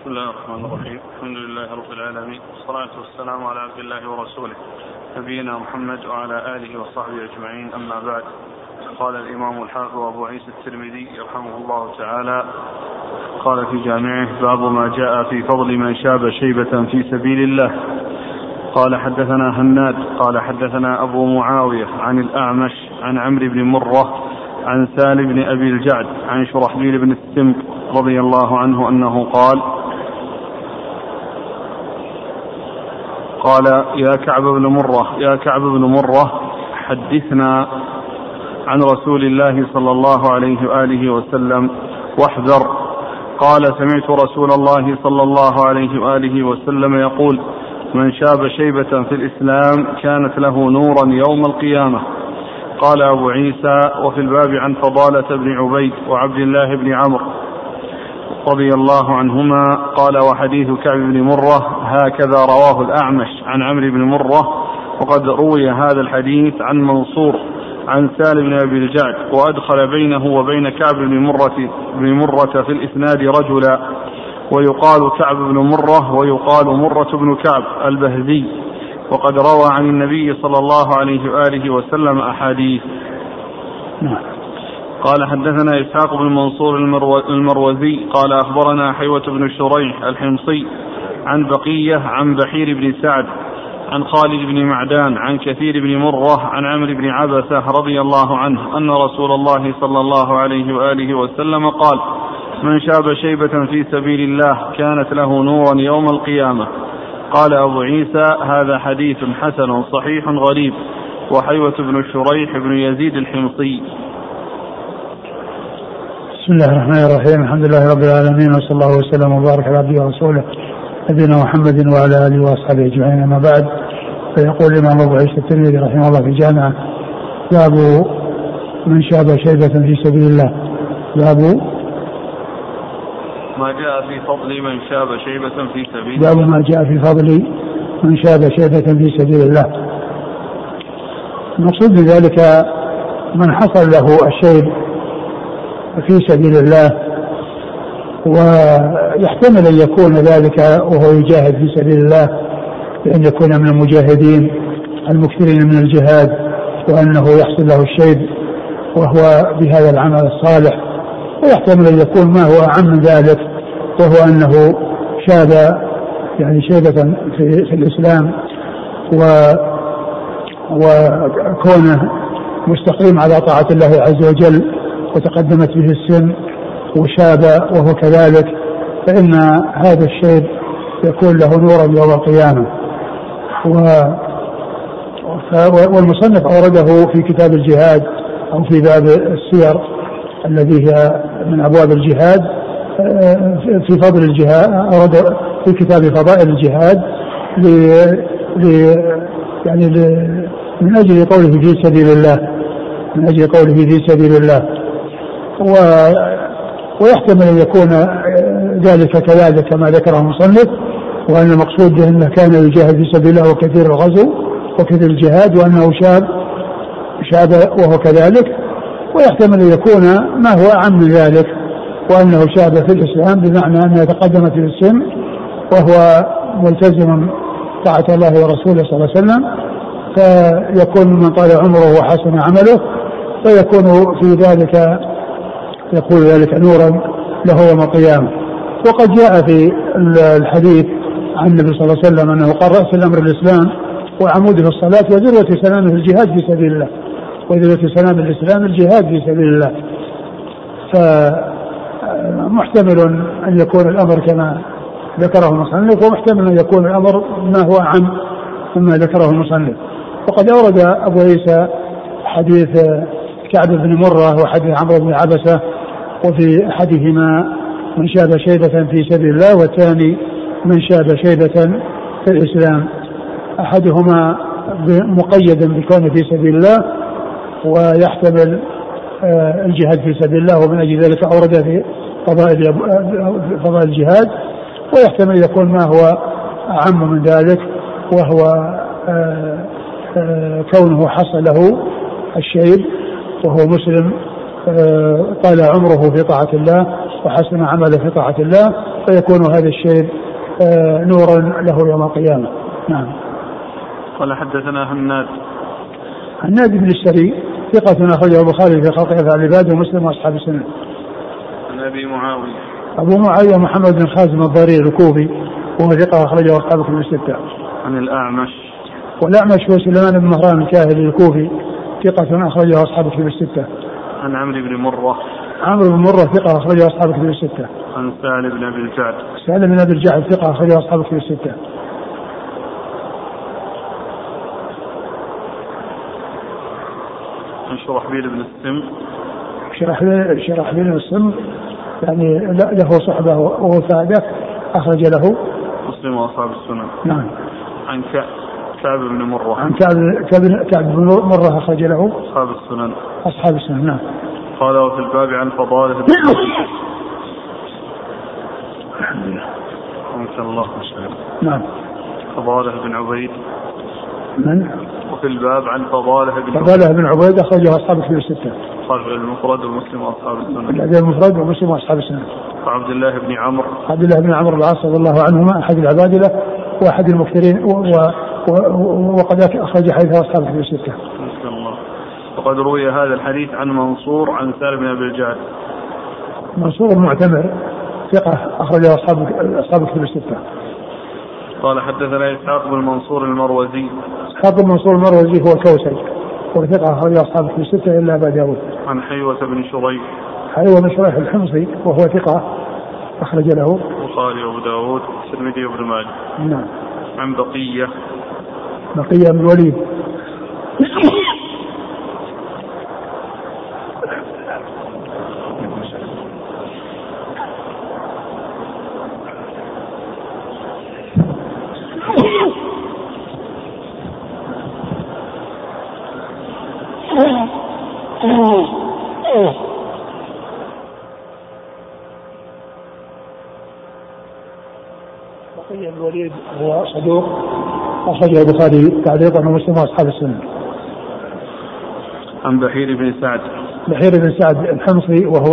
بسم الله الرحمن الرحيم الحمد لله رب العالمين والصلاة والسلام على عبد الله ورسوله نبينا محمد وعلى آله وصحبه أجمعين أما بعد قال الإمام الحافظ أبو عيسى الترمذي رحمه الله تعالى قال في جامعه باب ما جاء في فضل من شاب شيبة في سبيل الله قال حدثنا هناد قال حدثنا أبو معاوية عن الأعمش عن عمرو بن مرة عن سالم بن أبي الجعد عن شرحبيل بن السمك رضي الله عنه أنه قال قال يا كعب بن مرة يا كعب بن مرة حدثنا عن رسول الله صلى الله عليه وآله وسلم واحذر. قال سمعت رسول الله صلى الله عليه وآله وسلم يقول من شاب شيبة في الإسلام كانت له نورا يوم القيامة. قال أبو عيسى وفي الباب عن فضالة بن عبيد وعبد الله بن عمرو. رضي الله عنهما قال وحديث كعب بن مرة هكذا رواه الأعمش عن عمرو بن مرة وقد روي هذا الحديث عن منصور عن سالم بن أبي الجعد وأدخل بينه وبين كعب بن مرة, بن مرة في الإسناد رجلا ويقال كعب بن مرة ويقال مرة بن كعب البهذي وقد روى عن النبي صلى الله عليه وآله وسلم أحاديث. نعم. قال حدثنا إسحاق بن منصور المروزي قال أخبرنا حيوة بن شريح الحمصي عن بقية عن بحير بن سعد عن خالد بن معدان عن كثير بن مرة عن عمرو بن عبسة رضي الله عنه أن رسول الله صلى الله عليه وآله وسلم قال من شاب شيبة في سبيل الله كانت له نورا يوم القيامة. قال أبو عيسى هذا حديث حسن صحيح غريب. وحيوة بن شريح بن يزيد الحمصي بسم الله الرحمن الرحيم. الحمد لله رب العالمين وصلى الله وسلم وبارك على عبده ورسوله نبينا محمد وعلى آله وأصحابه أجمعين. أما بعد فيقول الإمام أبو عيسى الترمذي رحمه الله في الجامعة باب من شاب شيبة في سبيل الله. باب ما جاء في فضل من شاب شيبة في سبيل باب ما جاء في فضل من شاب شيبة في سبيل الله. المقصود بذلك من حصل له الشيب في سبيل الله ويحتمل أن يكون ذلك وهو يجاهد في سبيل الله بأن يكون من المجاهدين المكثرين من الجهاد وأنه يحصل له الشيب وهو بهذا العمل الصالح. ويحتمل أن يكون ما هو أعم من ذلك وهو أنه شاب يعني شيبة في, في الإسلام و وكونه مستقيم على طاعة الله عز وجل. وتقدمت به السن وشاب وهو كذلك فإن هذا الشيب يكون له نورا يوم القيامة. و والمصنف أورده في كتاب الجهاد أو في باب السير الذي هي من أبواب الجهاد في فضل الجهاد أورد في كتاب فضائل الجهاد ل يعني ل من أجل قوله في سبيل الله من أجل قوله في سبيل الله. و ويحتمل أن يكون ذلك كذلك كما ذكره المصنف وأن المقصود أنه كان يجاهد في سبيل الله وكثير الغزو وكثير الجهاد وأنه شاب شاب وهو كذلك ويحتمل أن يكون ما هو أعم من ذلك وأنه شاب في الإسلام بمعنى أنه تقدمت في السن وهو ملتزم طاعة الله ورسوله صلى الله عليه وسلم فيكون من طال عمره وحسن عمله فيكون في ذلك يكون ذلك نورا له يوم القيامة. وقد جاء في الحديث عن النبي صلى الله عليه وسلم أنه قال رأس الأمر الإسلام وعموده الصلاة وذروة سلامه الجهاد في سبيل الله. وذروة سلام الإسلام الجهاد في سبيل الله. فمحتمل أن يكون الأمر كما ذكره المصنف ومحتمل أن يكون الأمر ما هو أعم مما ذكره المصنف. وقد أورد أبو عيسى حديث كعب بن مرة وحديث عمرو بن عبسة وفي أحدهما من شاب شيبة في سبيل الله والثاني من شاب شيبة في الإسلام. أحدهما مقيدا بكونه في سبيل الله ويحتمل آه، الجهاد في سبيل الله ومن أجل ذلك أورد في فضائل فضائل الجهاد ويحتمل يكون ما هو أعم من ذلك وهو آه، آه، كونه حصل له الشيب وهو مسلم آه، طال عمره في طاعة الله وحسن عمله في طاعة الله فيكون هذا الشيء آه، نورا له يوم القيامة نعم قال حدثنا هناد هناد بن السري ثقة أخرجه البخاري في خلق أفعال العباد ومسلم وأصحاب السنة. عن أبي معاوية. أبو معاوية محمد بن خازم الضرير الكوفي وهو ثقة أخرجه أصحاب كتب الستة. عن الأعمش. والأعمش هو سليمان بن مهران الكاهلي الكوفي ثقة أخرجه أصحاب كتب الستة. عن عمرو بن مرة. عمرو بن مرة ثقة أخرجه أصحاب كتب الستة. عن سالم بن أبي الجعد. سالم بن أبي الجعد ثقة أخرجه أصحاب كتب الستة. عن شرحبيل بن السم. شرحبيل شرحبيل بن السم يعني له صحبة وفادة أخرج له مسلم وأصحاب السنن. نعم. عن كعب بن مرة. عن كعب كعب كعب بن مرة أخرج له أصحاب السنن. أصحاب السنن نعم. قال وفي الباب عن فضائل الحمد لله. الله نعم. فضاله بن عبيد. من؟ وفي الباب عن فضاله بن فضاله بن عبيد أخرجه أصحاب الكتب الستة. صاحب المفرد ومسلم وأصحاب السنن. الأدب المفرد ومسلم وأصحاب السنن. وعبد الله بن عمرو. عبد الله بن عمرو العاص رضي الله عنهما أحد العبادلة وأحد المكثرين وقد أخرج حديث أصحاب الكتب الستة. الله. وقد روي هذا الحديث عن منصور عن سالم بن أبي الجعد. منصور المعتمر ثقة أخرجه أصحاب أصحاب الكتب الستة. قال حدثنا إسحاق بن منصور المروزي. إسحاق بن منصور المروزي هو الكوسج وثقة أخرج أصحاب الكتب الستة إلا أبا داود. عن حيوة بن شريح. حيوة بن شريح الحمصي وهو ثقة أخرج له. البخاري وأبو داود والترمذي وابن ماجه. نعم. عن بقية. بقية بن الوليد. بقية الوليد هو صدوق أخرجه البخاري تعليقا ومسلم وأصحاب السنة. عن بحير بن سعد. بحير بن سعد الحمصي وهو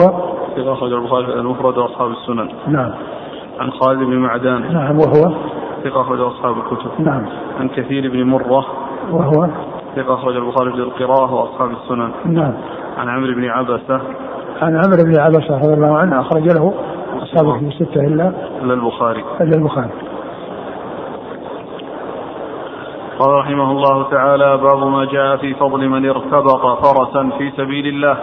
ثقة أخرج البخاري المفرد وأصحاب السنن. نعم. عن خالد بن معدان. نعم وهو ثقة أخرج أصحاب الكتب. نعم. عن كثير بن مرة. وهو ثقة أخرج البخاري في القراءة وأصحاب السنن. نعم. عن عمرو بن عبسة. عن عمرو بن عبسة رضي الله عنه أخرج له أصحاب الكتب الستة إلا إلا البخاري. إلا البخاري. قال رحمه الله تعالى باب ما جاء في فضل من ارتبط فرسا في سبيل الله.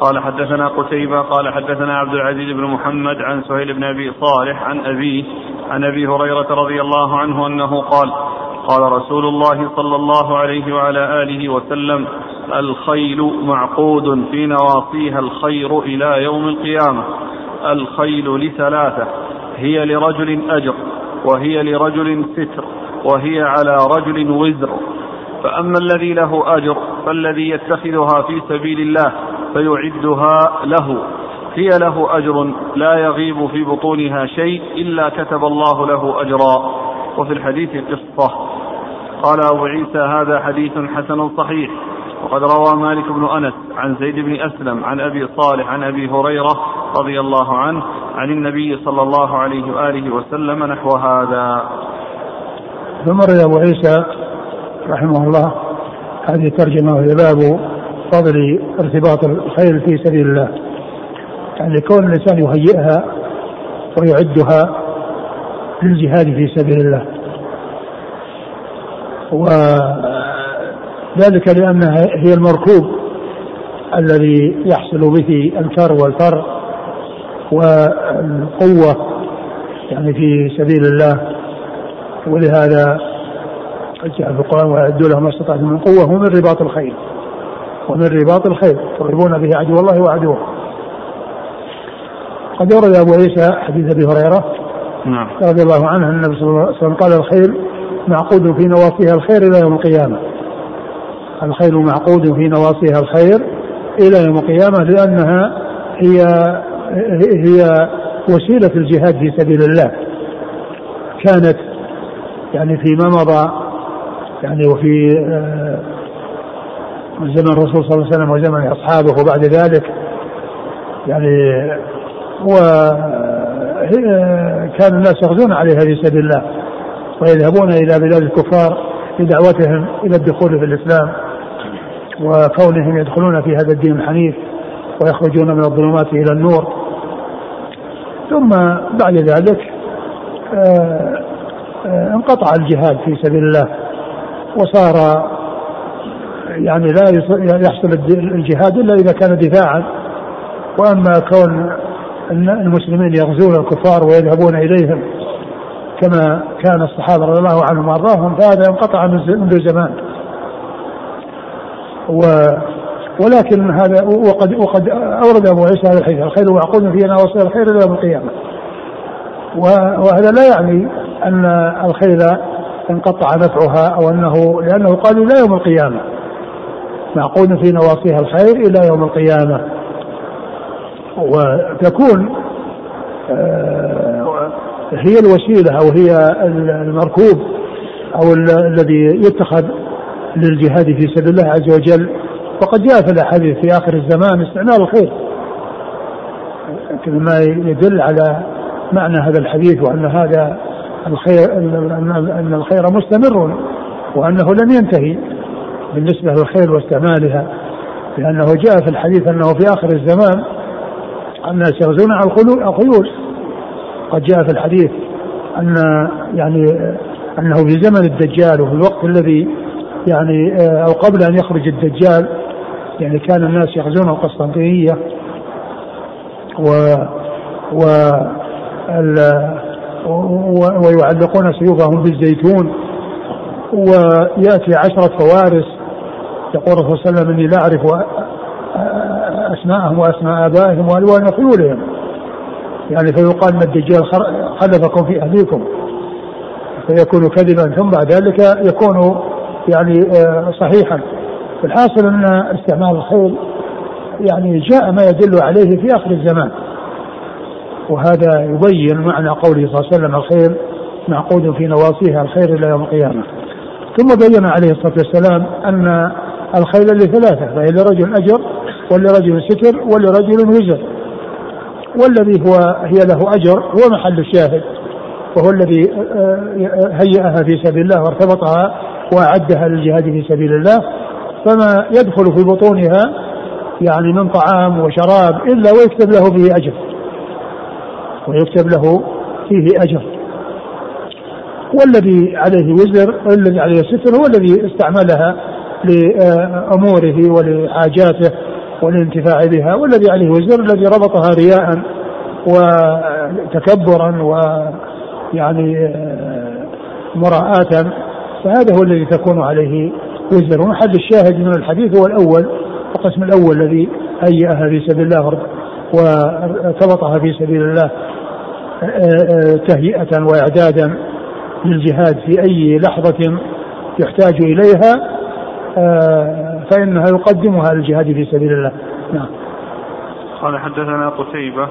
قال حدثنا قتيبة قال حدثنا عبد العزيز بن محمد عن سهيل بن أبي صالح عن أبيه عن أبي هريرة رضي الله عنه أنه قال قال رسول الله صلى الله عليه وعلى آله وسلم الخيل معقود في نواصيها الخير إلى يوم القيامة. الخيل لثلاثة هي لرجل أجر وهي لرجل ستر. وهي على رجل وزر. فأما الذي له أجر فالذي يتخذها في سبيل الله فيعدها له. هي له أجر لا يغيب في بطونها شيء إلا كتب الله له أجرا. وفي الحديث قصة. قال أبو عيسى هذا حديث حسن صحيح. وقد روى مالك بن أنس عن زيد بن أسلم عن أبي صالح عن أبي هريرة رضي الله عنه عن النبي صلى الله عليه وآله وسلم نحو هذا. ثم رد أبو عيسى رحمه الله. هذه الترجمة وهي باب فضل ارتباط الخيل في سبيل الله. يعني كون الإنسان يهيئها ويعدها للجهاد في سبيل الله. وذلك لأنها هي المركوب الذي يحصل به الكر والفر والقوة يعني في سبيل الله. ولهذا جاء في القرآن وأعدوا لهم ما استطعتم من قوة ومن رباط الخيل. ومن رباط الخيل ترهبون به عدو الله وعدوه. قد ورد أبو عيسى حديث أبي هريرة نعم. رضي الله عنه أن النبي صلى الله عليه وسلم قال الخيل معقود في نواصيها الخير إلى يوم القيامة. الخيل معقود في نواصيها الخير إلى يوم القيامة لأنها هي هي وسيلة الجهاد في سبيل الله. كانت يعني فيما مضى يعني وفي آه، زمن الرسول صلى الله عليه وسلم وزمن أصحابه وبعد ذلك يعني وكان الناس يغزون عليها في سبيل الله ويذهبون إلى بلاد الكفار بدعوتهم إلى الدخول في الإسلام وكونهم يدخلون في هذا الدين الحنيف ويخرجون من الظلمات إلى النور. ثم بعد ذلك آه، آه، انقطع الجهاد في سبيل الله وصار يعني لا يحصل الجهاد إلا إذا كان دفاعا. وأما كون المسلمين يغزون الكفار ويذهبون إليهم كما كان الصحابة رضي الله عنهم وأرضاهم فهذا انقطع منذ زمان. و ولكن هذا وقد وقد أورد أبو عيسى هذا الحديث الخير معقول فينا وصل الخير إلى يوم القيامه وهذا لا يعني أن الخيل انقطع نفعها أو انه لأنه قالوا لا يوم القيامة. معقود في نواصيها الخير إلى يوم القيامة. وتكون آه، هي الوسيلة أو هي المركوب أو الذي يتخذ للجهاد في سبيل الله عز وجل. وقد جاء في الأحاديث في آخر الزمان استعمال الخير ما يدل على معنى هذا الحديث وأن هذا الخير ان الخير مستمر وأنه لم ينتهي بالنسبة للخير واستعمالها لأنه جاء في الحديث أنه في آخر الزمان الناس يغزون على الخيول. قد جاء في الحديث أن يعني أنه في زمن الدجال وفي الوقت الذي يعني أو قبل أن يخرج الدجال يعني كان الناس يغزون القسطنطينية و و ويعلقون سيوفهم بالزيتون ويأتي عشرة فوارس. يقول الرسول صلى الله عليه وسلم إني لا أعرف أسماءهم وأسماء آبائهم وألوان خيولهم. يعني فيقال ان الدجال خلفكم في أهليكم. فيكون كذبا ثم بعد ذلك يكون يعني آه، صحيحا. الحاصل أن استعمال الخيل يعني جاء ما يدل عليه في آخر الزمان. وهذا يبين معنى قوله صلى الله عليه وسلم الخير معقود في نواصيها الخير إلى يوم القيامة. ثم بين عليه الصلاة والسلام أن الخيل لثلاثة فهي لرجل أجر ولرجل ستر ولرجل وزر. والذي هو هي له أجر هو محل الشاهد وهو الذي آه، هيأها في سبيل الله وارتبطها وأعدها للجهاد في سبيل الله. فما يدخل في بطونها يعني من طعام وشراب إلا ويكتب له به أجر. ويكتب له فيه أجر. والذي عليه وزر والذي عليه ستر هو الذي استعملها لأموره ولحاجاته والانتفاع بها والذي عليه وزر الذي ربطها رياء وتكبرا ويعني مراءة فهذا هو الذي تكون عليه وزر. ومحل الشاهد من الحديث هو الأول القسم الأول الذي هيأها في سبيل الله وارتبطها في سبيل الله تهيئة وإعدادا للجهاد في أي لحظة يحتاج إليها فإنها يقدمها للجهاد في سبيل الله. نعم. قال حدثنا قتيبة.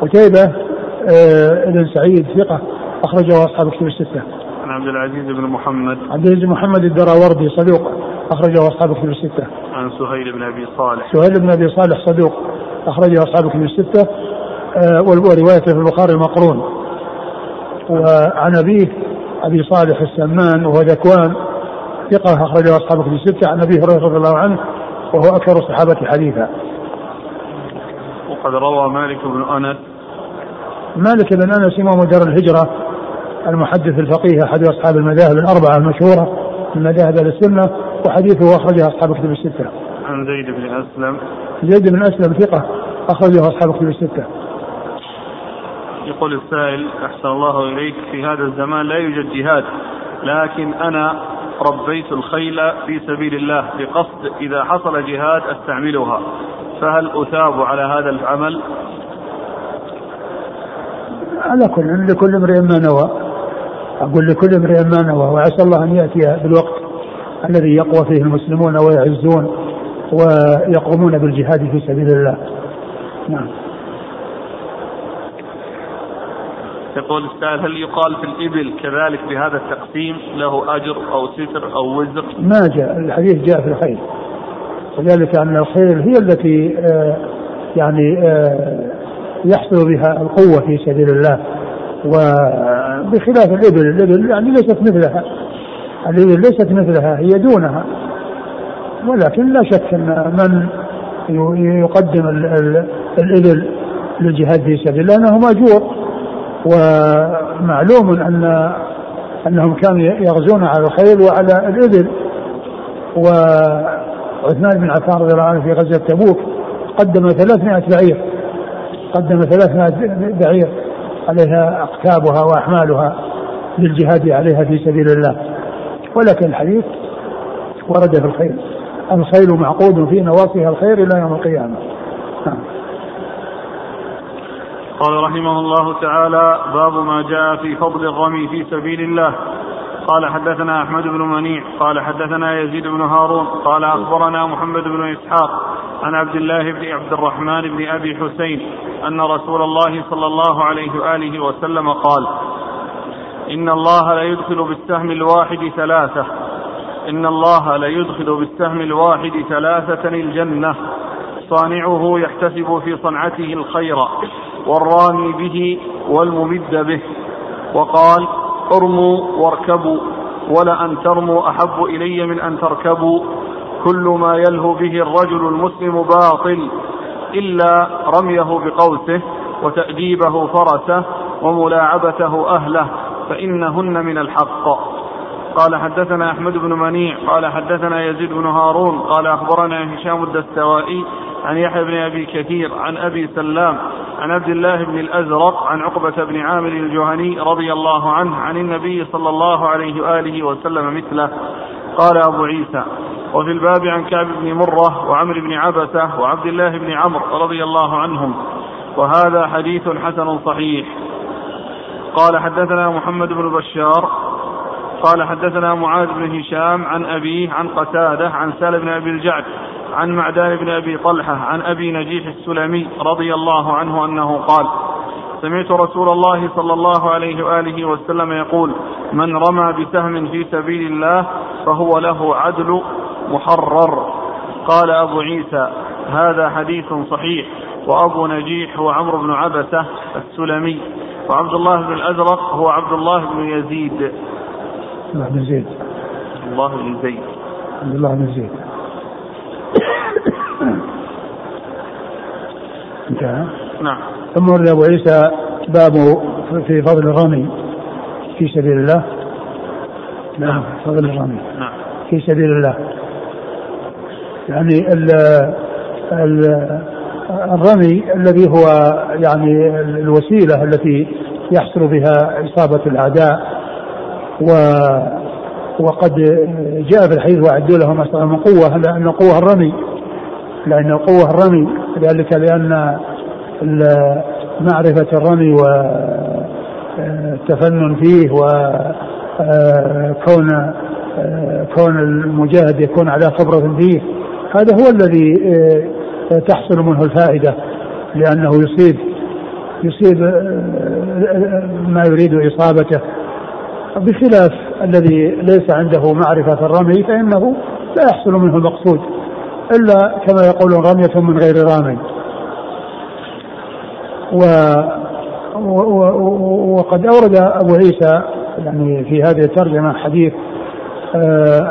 قتيبة ابن سعيد ثقة أخرجه أصحاب كتب الستة. عن عبد العزيز بن محمد. عبد العزيز بن محمد الدراوردي صدوق أخرجه أصحاب كتب الستة. عن سهيل بن أبي صالح. سهيل بن أبي صالح صدوق أخرجه أصحاب كتب الستة. آه، وروايته في البخاري المقرون وعن أبيه أبي صالح السمان وهو ذكوان ثقة أخرجه أصحاب كتب الستة. عن أبي هريرة رضي الله عنه وهو أكثر الصحابة حديثا. وقد روى مالك بن أنس. مالك بن أنس إمام دار الهجرة المحدث الفقيه أحد أصحاب المذاهب الأربعة المشهورة من مذاهب أهل السنة وحديثه أخرجه أصحاب كتب الستة. عن زيد بن أسلم. زيد بن أسلم ثقة أخرجه أصحاب كتب الستة. يقول السائل أحسن الله إليك في هذا الزمان لا يوجد جهاد لكن أنا ربيت الخيل في سبيل الله بقصد إذا حصل جهاد أستعملها. فهل أثاب على هذا العمل؟ على كل لكل امرئ ما نوى. أقول لكل امرئ ما نوى وعسى الله أن يأتي بالوقت الذي يقوى فيه المسلمون ويعزون ويقومون بالجهاد في سبيل الله. نعم. يقول السائل هل يقال في الإبل كذلك بهذا التقسيم له أجر أو ستر أو وزر؟ ما جاء الحديث جاء في الخيل وذلك أن الخيل هي التي آه، يعني يحصل بها القوة في سبيل الله. وبخلاف الإبل الإبل يعني ليست مثلها. الإبل ليست مثلها هي دونها. ولكن لا شك أن من يقدم الإبل للجهاد في سبيل الله أنه مأجور. ومعلوم أن أنهم كانوا يغزون على الخيل وعلى الإبل. وعثمان بن عفان رضي الله عنه في غزوة تبوك قدم 300 بعير قدم 300 بعير عليها أقتابها وأحمالها للجهاد عليها في سبيل الله. ولكن الحديث ورد في الخيل الخيل معقود في نواصيها الخير إلى يوم القيامة. نعم. قال رحمه الله تعالى باب ما جاء في فضل الرمي في سبيل الله. قال حدثنا أحمد بن منيع قال حدثنا يزيد بن هارون قال أخبرنا محمد بن إسحاق عن عبد الله بن عبد الرحمن بن أبي حسين أن رسول الله صلى الله عليه وآله وسلم قال إن الله ليدخل بالسهم الواحد ثلاثة. إن الله ليدخل بالسهم الواحد ثلاثة الجنة. صانعه يحتسب في صنعته الخير. والرامي به والممد به وقال ارموا واركبوا ولأن ترموا أحب إلي من أن تركبوا كل ما يلهو به الرجل المسلم باطل إلا رميه بقوسه وتأديبه فرسه وملاعبته أهله فإنهن من الحق قال حدثنا أحمد بن منيع قال حدثنا يزيد بن هارون قال أخبرنا هشام الدستوائي عن يحيى بن أبي كثير عن أبي سلام عن عبد الله بن الأزرق عن عقبة بن عامر الجهني رضي الله عنه عن النبي صلى الله عليه وآله وسلم مثله. قال أبو عيسى وفي الباب عن كعب بن مرة وعمر بن عبسة وعبد الله بن عمرو رضي الله عنهم وهذا حديث حسن صحيح. قال حدثنا محمد بن بشار قال حدثنا معاذ بن هشام عن أبيه عن قتادة عن سال بن أبي الجعد عن معدان بن أبي طلحة عن أبي نجيح السلمي رضي الله عنه أنه قال سمعت رسول الله صلى الله عليه وآله وسلم يقول من رمى بسهم في سبيل الله فهو له عدل محرر. قال أبو عيسى هذا حديث صحيح. وأبو نجيح هو عمرو بن عبسة السلمي وعبد الله بن الأزرق هو عبد الله بن يزيد. الله بن زيد. الله بن زيد. عبد الله بن زيد. انتهى. نعم. ثم ورد أبو عيسى باب في فضل الرمي في سبيل الله. نعم فضل الرمي نعم. في سبيل الله. يعني ال ال الرمي الذي هو يعني الوسيلة التي يحصل بها إصابة الأعداء و وقد جاء في الحديث وأعدوا لهم ما من قوة لأن قوة الرمي لأن القوه الرمي ذلك لأن معرفة الرمي والتفنن فيه وكون كون المجاهد يكون على خبرة فيه. هذا هو الذي تحصل منه الفائدة لأنه يصيب يصيب ما يريد إصابته. بخلاف الذي ليس عنده معرفة الرمي فإنه لا يحصل منه المقصود. إلا كما يقولون رمية من غير رامي. و وقد أورد أبو عيسى يعني في هذه الترجمة حديث آه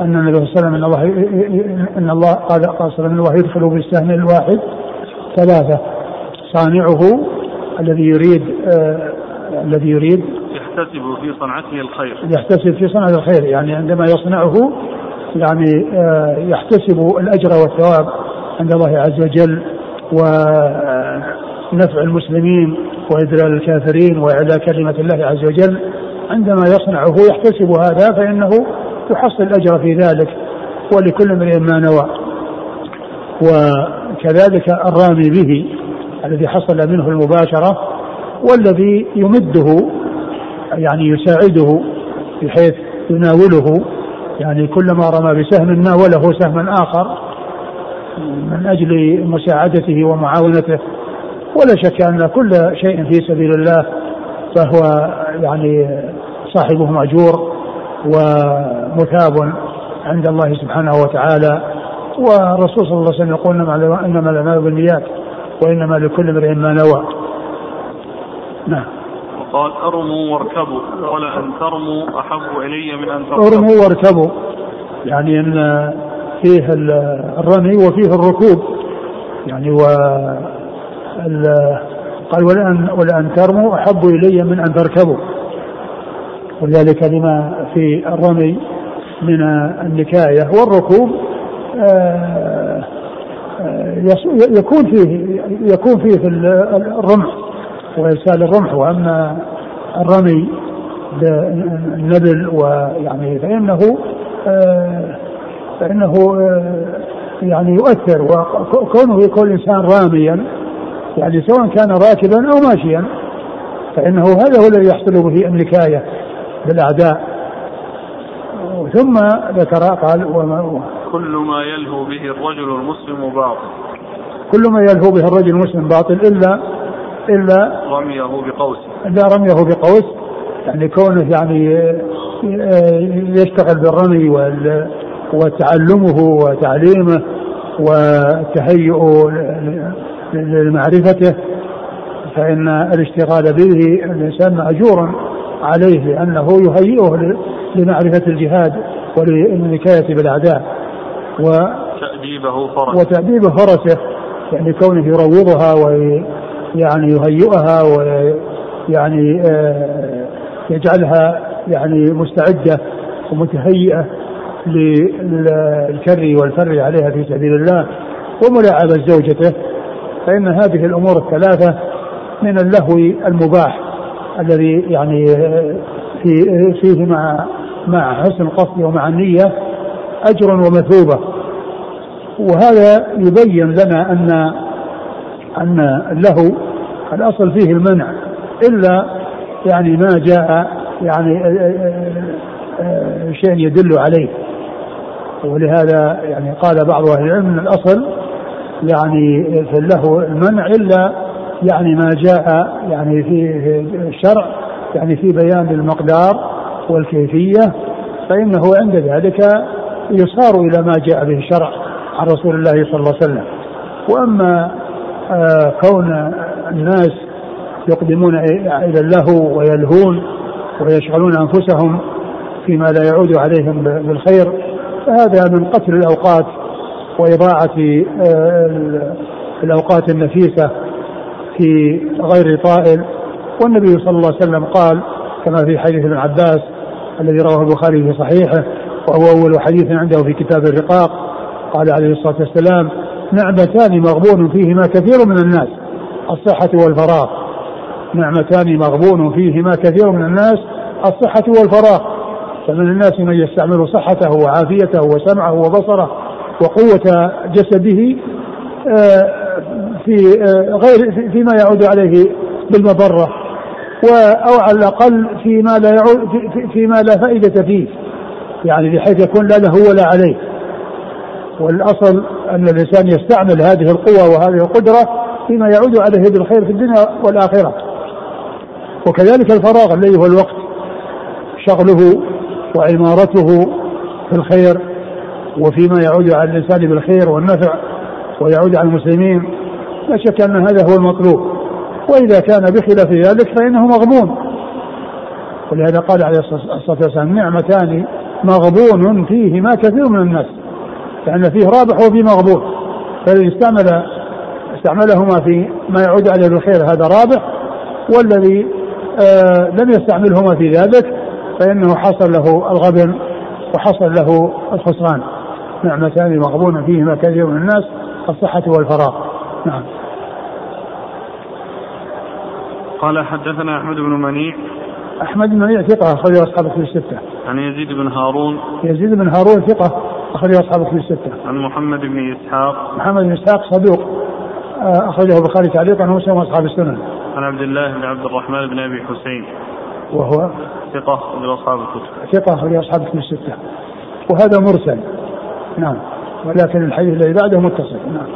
أن النبي صلى الله عليه وسلم أن الله أن الله قال قال صلى الله عليه وسلم الله يدخل بالسهم الواحد ثلاثة. صانعه الذي يريد آه الذي يريد يحتسب في صنعته الخير. يحتسب في صنعة الخير يعني عندما يصنعه يعني آه، يحتسب الأجر والثواب عند الله عز وجل ونفع المسلمين وإذلال الكافرين وإعلاء كلمة الله عز وجل. عندما يصنعه يحتسب هذا فإنه يحصل الأجر في ذلك ولكل امرئ ما نوى. وكذلك الرامي به الذي حصل منه المباشرة والذي يمده يعني يساعده بحيث يناوله يعني كلما رمى بسهم ناوله سهما آخر من أجل مساعدته ومعاونته. ولا شك أن كل شيء في سبيل الله فهو يعني صاحبه مأجور ومثاب عند الله سبحانه وتعالى. والرسول صلى الله عليه وسلم يقول إنما الاعمال بالنيات وإنما لكل امرئ ما نوى. نعم. وقال أرموا واركبوا قال أن ترموا أحب إلي من أن تركبوا. أرموا واركبوا. يعني إن فيه الرمي وفيه الركوب. يعني و قال ولأن, ولأن ترموا أحب إلي من أن تركبوا. ولذلك لما في الرمي من النكاية والركوب آه، آه، يكون فيه يكون فيه في الرمح. وإرسال الرمح وأما الرمي بالنبل ويعني فإنه آه، فإنه يعني يؤثر. وكونه يكون الإنسان راميا يعني سواء كان راكبا أو ماشيا فإنه هذا هو الذي يحصل به النكاية بالأعداء. ثم ذكر قال وما كل ما يلهو به الرجل المسلم باطل. كل ما يلهو به الرجل المسلم باطل إلا إلا رميه بقوس. إلا رميه بقوس. يعني كونه يعني يشتغل بالرمي وتعلمه وتعليمه والتهيؤ لمعرفته فإن الاشتغال به الإنسان مأجور عليه لأنه يهيئه لمعرفة الجهاد وللنكاية بالأعداء و تأديبه فرسه. وتأديب فرسه يعني كونه يروضها ويعني يهيئها ويعني آه، يجعلها يعني مستعدة ومتهيئة للكر والفر عليها في سبيل الله وملاعبة زوجته فإن هذه الأمور الثلاثة من اللهو المباح الذي يعني في فيه مع مع حسن القصد ومع النية أجر ومثوبة. وهذا يبين لنا أن أن اللهو الأصل فيه المنع إلا يعني ما جاء يعني شيء يدل عليه. ولهذا يعني قال بعض أهل العلم أن الأصل يعني في اللهو المنع إلا يعني ما جاء يعني في الشرع يعني في بيان المقدار والكيفية فإنه عند ذلك يصار إلى ما جاء به الشرع عن رسول الله صلى الله عليه وسلم. وأما آه كون الناس يقدمون إلى اللهو ويلهون ويشغلون أنفسهم فيما لا يعود عليهم بالخير فهذا من قتل الأوقات وإضاعة آه، الأوقات النفيسة في غير طائل. والنبي صلى الله عليه وسلم قال كما في حديث ابن عباس الذي رواه البخاري في صحيحه وهو أول حديث عنده في كتاب الرقاق قال عليه الصلاة والسلام نعمتان مغبون فيهما كثير من الناس. الصحة والفراغ. نعمتان مغبون فيهما كثير من الناس. الصحة والفراغ. فمن الناس من يستعمل صحته وعافيته وسمعه وبصره وقوة جسده آه، في آه، غير فيما يعود عليه بالمضرة. أو على الأقل فيما لا يعود فيما لا فائدة فيه. يعني بحيث يكون لا له ولا عليه. والأصل أن الإنسان يستعمل هذه القوة وهذه القدرة فيما يعود عليه بالخير في الدنيا والآخرة. وكذلك الفراغ الذي هو الوقت شغله وعمارته في الخير وفيما يعود على الإنسان بالخير والنفع ويعود على المسلمين. لا شك أن هذا هو المطلوب. وإذا كان بخلاف ذلك فإنه مغبون ولهذا قال عليه الصلاة والسلام نعمتان مغبون فيهما كثير من الناس. لأن فيه رابح وفيه مغبون فالذي استعمل استعملهما في ما يعود عليه بالخير هذا رابح والذي آه لم يستعملهما في ذلك فإنه حصل له الغبن وحصل له الخسران. نعمتان مغبون فيهما كثير من الناس الصحة والفراغ. نعم. قال حدثنا أحمد بن منيع. أحمد بن منيع ثقة أخرج أصحاب في الستة. عن يزيد بن هارون. يزيد بن هارون ثقة أخرج أصحاب في الستة. عن محمد بن إسحاق. محمد بن إسحاق صدوق آه، أخرجه البخاري تعليقا ومسلم وأصحاب السنن عن عبد الله بن عبد الرحمن بن أبي حسين. وهو؟ ثقة أخرج أصحاب الكتب. ثقة أخرج أصحاب الكتب الستة. وهذا مرسل. نعم. ولكن الحديث الذي بعده متصل. نعم.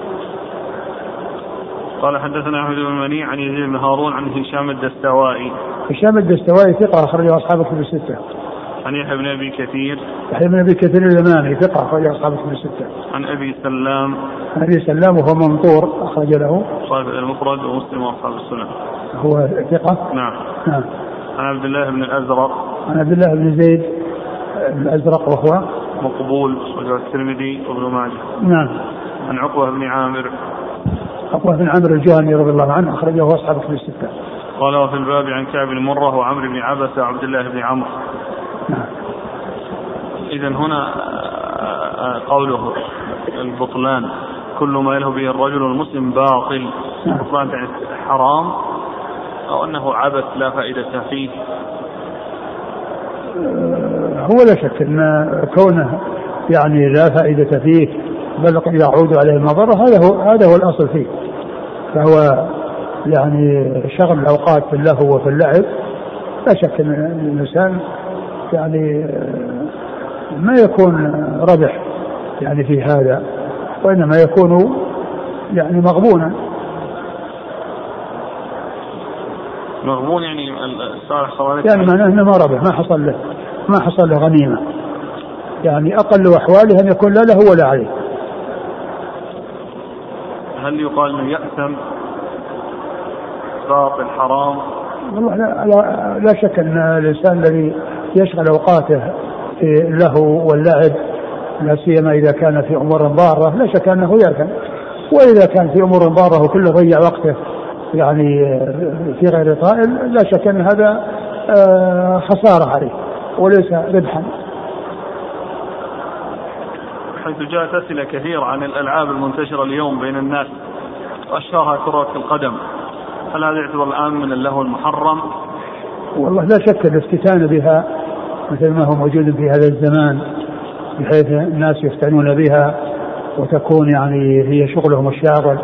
قال حدثنا أحمد بن منيع عن يزيد بن هارون عن هشام الدستوائي. هشام الدستوائي ثقة أخرجه أصحاب الكتب الستة. عن يحيى بن أبي كثير. يحيى بن أبي كثير اليماني ثقة اخرج أصحاب الكتب الستة. عن أبي سلام. عن أبي سلام وهو منطور أخرج له. صاحب المفرد ومسلم وأصحاب السنن هو ثقة؟ نعم. نعم. عن عبد الله بن الأزرق. عن عبد الله بن زيد الأزرق وهو؟ مقبول وجاء الترمذي وابن ماجه. نعم. عن عقبة بن عامر. عقبة بن عامر الجهني رضي الله عنه أخرجه أصحاب الكتب الستة. قال وفي الباب عن كعب بن مرة وعمرو بن عبسه وعبد الله بن عمرو. نعم. اذا هنا آه، قوله البطلان كل ما يلهو به الرجل المسلم باطل نعم. بطلان يعني حرام أو أنه عبث لا فائدة فيه. هو لا شك إن كونه يعني لا فائدة فيه بل قد يعود عليه المضرة هذا هو هذا هو الأصل فيه. فهو يعني شغل الأوقات في اللهو وفي اللعب. لا شك إن الإنسان يعني ما يكون ربح يعني في هذا وإنما يكون يعني مغبونا. مغبون يعني الصالح صلى يعني معناه إنه ما ربح ما حصل له ما حصل له غنيمة. يعني أقل أحواله أن يكون لا له ولا عليه. هل يقال إنه يأثم؟ باطل حرام؟ والله لا, لا, لا شك إن الإنسان الذي يشغل أوقاته في اللهو واللعب لا سيما إذا كان في أمور ضاره لا شك أنه يأثم وإذا كان في أمور ضاره وكله ضيع وقته يعني في غير طائل لا شك أن هذا آه، خسارة عليه وليس ربحا حيث جاءت أسئلة كثيرة عن الألعاب المنتشرة اليوم بين الناس وأشهرها كرة القدم. هل هذا يعتبر الآن من اللهو المحرم؟ والله لا شك الافتتان بها مثل ما هو موجود في هذا الزمان بحيث الناس يفتنون بها وتكون يعني هي شغلهم الشاغل.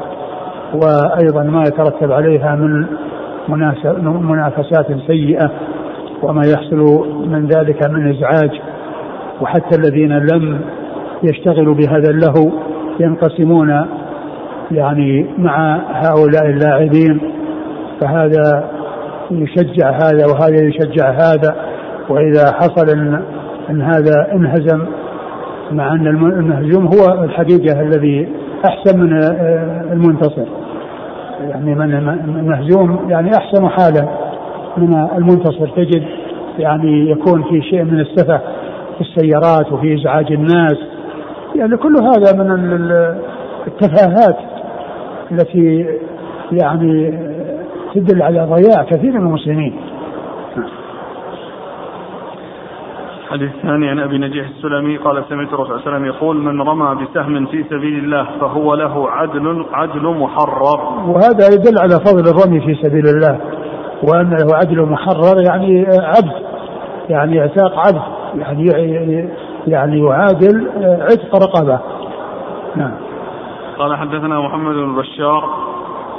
وأيضا ما يترتب عليها من منافسات سيئة وما يحصل من ذلك من إزعاج. وحتى الذين لم يشتغلوا بهذا اللهو ينقسمون يعني مع هؤلاء اللاعبين. فهذا يشجع هذا وهذا يشجع هذا وإذا حصل إن, إن هذا انهزم مع أن المهزوم هو الحقيقة الذي أحسن من المنتصر. يعني من المهزوم يعني أحسن حالا من المنتصر. تجد يعني يكون في شيء من السفه في السيارات وفي إزعاج الناس. يعني كل هذا من التفاهات التي يعني تدل على ضياع كثير من المسلمين الحديث الثاني عن أبي نجيح السلمي قال سمعت الرسول صلى الله عليه وسلم يقول من رمى بسهم في سبيل الله فهو له عدل عدل محرر. وهذا يدل على فضل الرمي في سبيل الله وأن له عدل محرر يعني عبد يعني اعتاق عبد يعني يعني يعادل عتق رقبة. نعم. قال حدثنا محمد بن بشار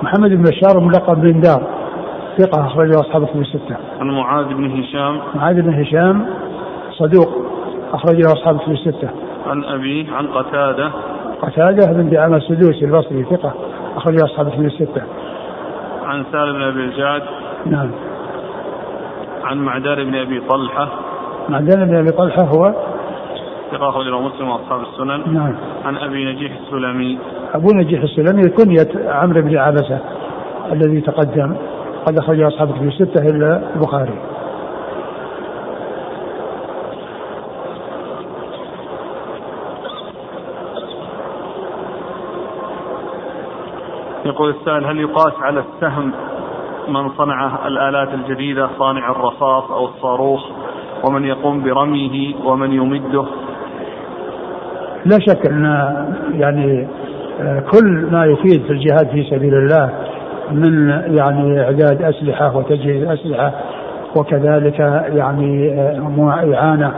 محمد بن بشار ملقب بن دار ثقة أخرجه أصحاب الكتب الستة. عن معاذ بن هشام. معاذ بن هشام صدوق أخرجه أصحاب الكتب الستة. عن أبيه عن قتادة. قتادة بن دعامة السدوسي البصري ثقة أخرجه أصحاب الكتب الستة. عن سالم بن أبي الجعد. نعم. عن معدان بن أبي طلحة. معدان بن أبي طلحة هو ثقة أخرجه مسلم وأصحاب السنن. نعم. عن أبي نجيح السلمي. أبو نجيح السلمي كنية عمرو بن عبسة الذي تقدم قد أخرجه أصحاب الكتب الستة إلا البخاري. يقول السائل هل يقاس على السهم من صنع الآلات الجديدة صانع الرصاص أو الصاروخ ومن يقوم برميه ومن يمده لا شك أن يعني آه، كل ما يفيد في الجهاد في سبيل الله من يعني إعداد أسلحة وتجهيز أسلحة وكذلك يعني آه، إعانة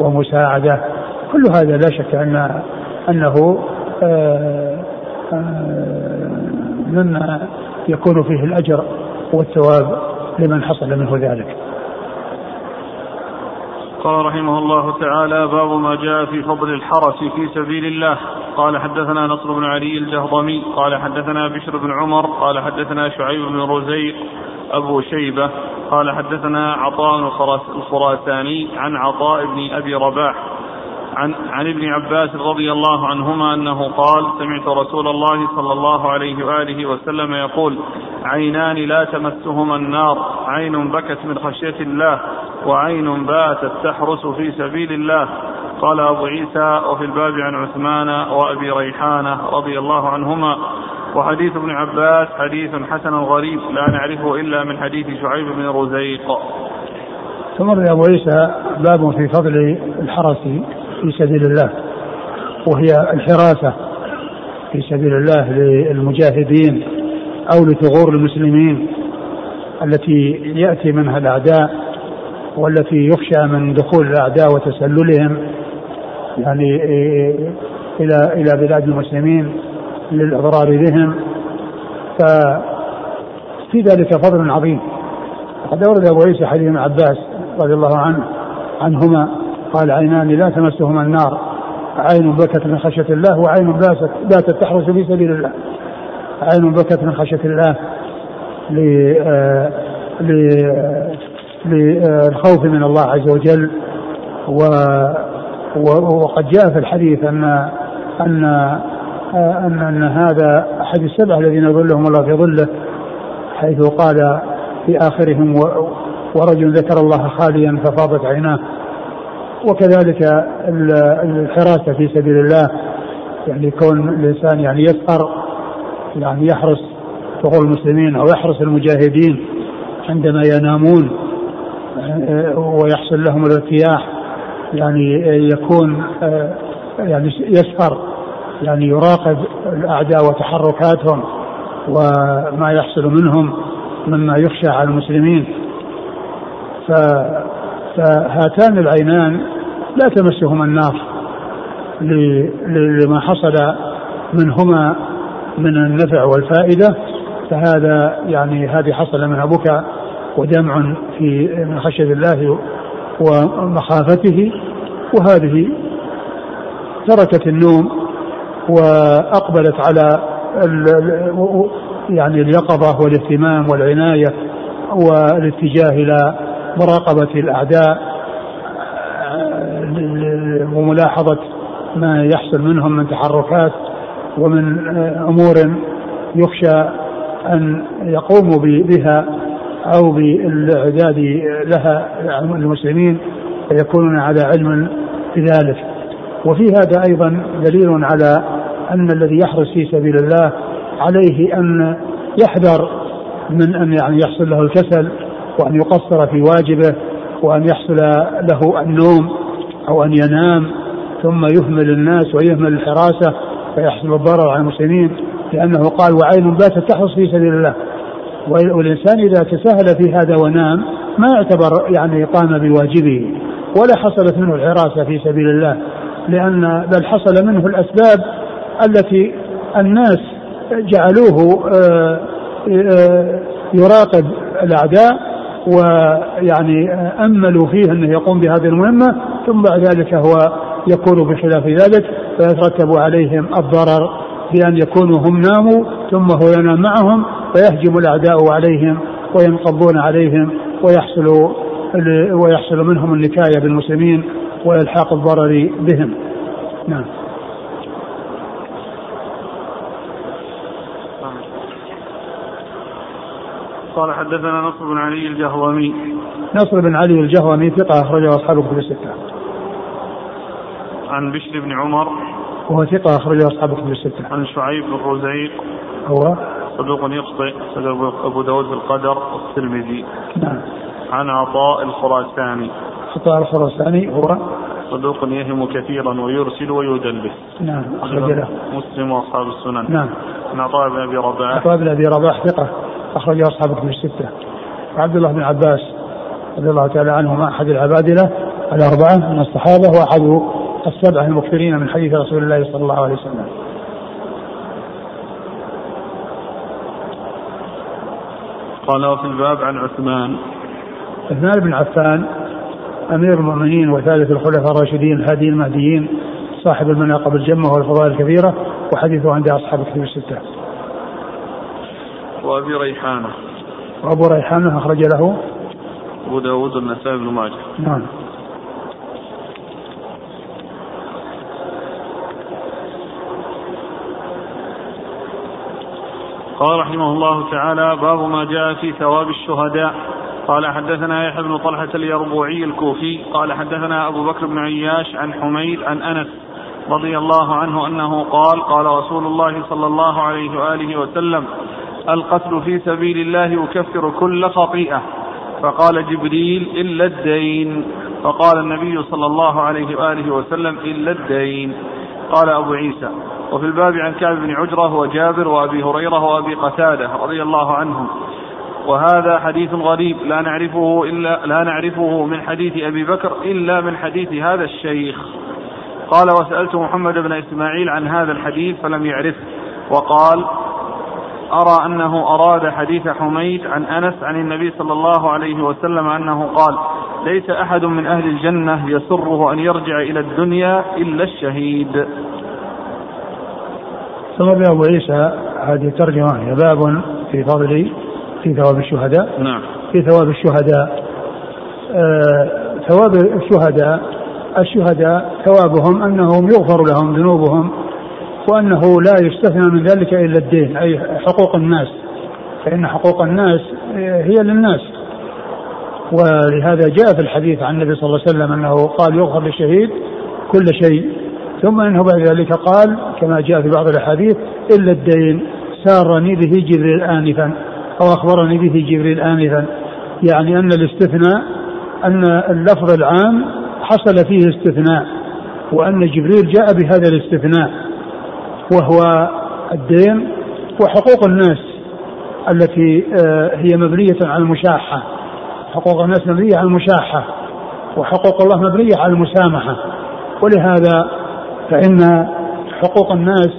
ومساعدة. كل هذا لا شك أن أنه آه، مما يكون فيه الأجر والثواب لمن حصل منه ذلك. قال رحمه الله تعالى باب ما جاء في فضل الحرس في سبيل الله. قال حدثنا نصر بن علي الجهضمي. قال حدثنا بشر بن عمر. قال حدثنا شعيب بن رزيق أبو شيبة. قال حدثنا عطاء الخراساني عن عطاء بن أبي رباح عن عن ابن عباس رضي الله عنهما أنه قال سمعت رسول الله صلى الله عليه وآله وسلم يقول عينان لا تمسهما النار عين بكت من خشية الله وعين باتت تحرس في سبيل الله. قال أبو عيسى وفي الباب عن عثمان وأبي ريحانة رضي الله عنهما. وحديث ابن عباس حديث حسن غريب لا نعرفه إلا من حديث شعيب بن رزيق. ثم أبو عيسى باب في فضل الحرس في سبيل الله وهي الحراسة في سبيل الله للمجاهدين أو لثغور المسلمين التي يأتي منها الأعداء والتي يخشى من دخول الأعداء وتسللهم يعني إلى إلى بلاد المسلمين للإضرار بهم. ففي ذلك فضل عظيم. وقد أورد أبو عيسى حديث ابن عباس رضي الله عنه عنهما قال عينان لا تمسهما النار عين بكت من خشية الله وعين باتت باتت تحرس في سبيل الله. عين بكت من خشية الله للخوف من الله عز وجل. و وقد جاء في الحديث أن أن أن, أن هذا أحد السبعه الذين يظلهم الله في ظله حيث قال في آخرهم ورجل ذكر الله خاليا ففاضت عيناه. وكذلك الحراسة في سبيل الله يعني كون الإنسان يعني يسهر يعني يحرس ثغور المسلمين أو يحرس المجاهدين عندما ينامون. ويحصل لهم الارتياح يعني يكون يعني يسهر يعني يراقب الأعداء وتحركاتهم وما يحصل منهم مما يخشى على المسلمين. فهاتان العينان لا تمسهما النار لما حصل منهما من النفع والفائدة فهذا يعني هذه حصل منها بكاء ودمع في من خشية الله ومخافته وهذه تركت النوم وأقبلت على يعني اليقظة والاهتمام والعناية والاتجاه إلى مراقبة الأعداء وملاحظة ما يحصل منهم من تحركات ومن أمور يخشى أن يقوموا بها. أو بالإعداد لها المسلمين فيكونون على علم بذلك. وفي هذا أيضا دليل على أن الذي يحرس في سبيل الله عليه أن يحذر من أن يعني يحصل له الكسل وأن يقصر في واجبه وأن يحصل له النوم أو أن ينام ثم يهمل الناس ويهمل الحراسة فيحصل الضرر على المسلمين لأنه قال وعين باتت تحرص في سبيل الله. والإنسان إذا تساهل في هذا ونام ما يعتبر يعني قام بواجبه ولا حصلت منه الحراسة في سبيل الله لأن بل حصل منه الأسباب التي الناس جعلوه آه، آه، يراقب الأعداء ويعني أملوا فيه أنه يقوم بهذه المهمة ثم بعد ذلك هو يكون بخلاف ذلك فيترتب عليهم الضرر بأن يكونوا هم ناموا ثم هو ينام معهم فيهجم الأعداء عليهم وينقضون عليهم ويحصل ويحصل منهم النكاية بالمسلمين وإلحاق الضرر بهم. نعم. قال حدثنا نصر بن علي الجهومي نصر بن علي الجهومي ثقة أخرجه أصحاب الكتب الستة. عن بشر بن عمر وهو ثقة أخرجه أصحاب الكتب الستة. عن شعيب بن رزيق هو صدوق يخطئ أبو داود في القدر والترمذي. نعم. عن عطاء الخراساني. عطاء الخراساني هو صدوق يهم كثيرا ويرسل ويدلس. نعم أخرج له. مسلم وأصحاب السنن. نعم. عن عطاء بن أبي رباح. عطاء بن أبي رباح ثقة أخرجه أصحاب الكتب الستة. وعبد الله بن عباس رضي الله تعالى عنهما أحد العبادلة الأربعة من الصحابة وأحد السبعة المكثرين من حديث رسول الله صلى الله عليه وسلم. قال وفي الباب عن عثمان. عثمان بن عفان أمير المؤمنين وثالث الخلفاء الراشدين الهاديين المهديين صاحب المناقب الجمة والفضائل الكثيرة وحديثه عند أصحاب الكتب الستة. وأبي ريحانة. وأبو ريحانة أخرج له. أبو داود والنسائي بن ماجه. نعم. قال رحمه الله تعالى باب ما جاء في ثواب الشهداء. قال حدثنا يحيى بن طلحة اليربوعي الكوفي. قال حدثنا أبو بكر بن عياش عن حميد عن أنس رضي الله عنه أنه قال قال رسول الله صلى الله عليه وآله وسلم القتل في سبيل الله يكفر كل خطيئة. فقال جبريل إلا الدين. فقال النبي صلى الله عليه وآله وسلم إلا الدين. قال أبو عيسى وفي الباب عن كعب بن عجرة وجابر وأبي هريرة وأبي قتادة رضي الله عنهم. وهذا حديث غريب لا نعرفه إلا لا نعرفه من حديث أبي بكر إلا من حديث هذا الشيخ. قال وسألت محمد بن إسماعيل عن هذا الحديث فلم يعرفه وقال أرى أنه أراد حديث حميد عن أنس عن النبي صلى الله عليه وسلم أنه قال ليس أحد من أهل الجنة يسره أن يرجع إلى الدنيا إلا الشهيد. ثم أبو عيسى هذه الترجمة؟ هي باب في فضل في ثواب الشهداء. نعم. في ثواب الشهداء. آه ثواب الشهداء الشهداء ثوابهم أنهم يغفر لهم ذنوبهم وأنه لا يستثنى من ذلك إلا الدين أي حقوق الناس. فإن حقوق الناس هي للناس. ولهذا جاء في الحديث عن النبي صلى الله عليه وسلم أنه قال يغفر للشهيد كل شيء. ثم انه بعد ذلك قال كما جاء في بعض الأحاديث إلا الدين سارني به جبريل انفا أو أخبرني به جبريل انفا. يعني أن الاستثناء أن اللفظ العام حصل فيه استثناء وأن جبريل جاء بهذا الاستثناء وهو الدين وحقوق الناس التي آه، هي مبنية على المشاحة. حقوق الناس مبنية على المشاحة وحقوق الله مبنية على المسامحة. ولهذا فإن حقوق الناس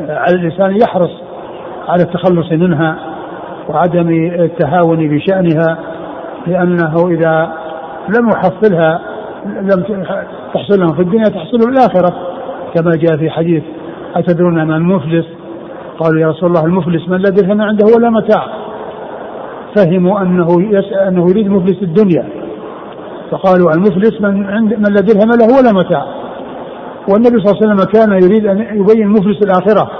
على الإنسان يحرص على التخلص منها وعدم التهاون بشأنها لأنه إذا لم يحصلها لم تحصل في الدنيا تحصل في الآخرة كما جاء في حديث أتدرون من المفلس؟ قالوا يا رسول الله المفلس من لا درهم عنده ولا متاع. فهموا أنه أنه يريد مفلس الدنيا. فقالوا المفلس من عند من لا درهم له ولا متاع. والنبي صلى الله عليه وسلم كان يريد أن يبين مفلس الآخرة.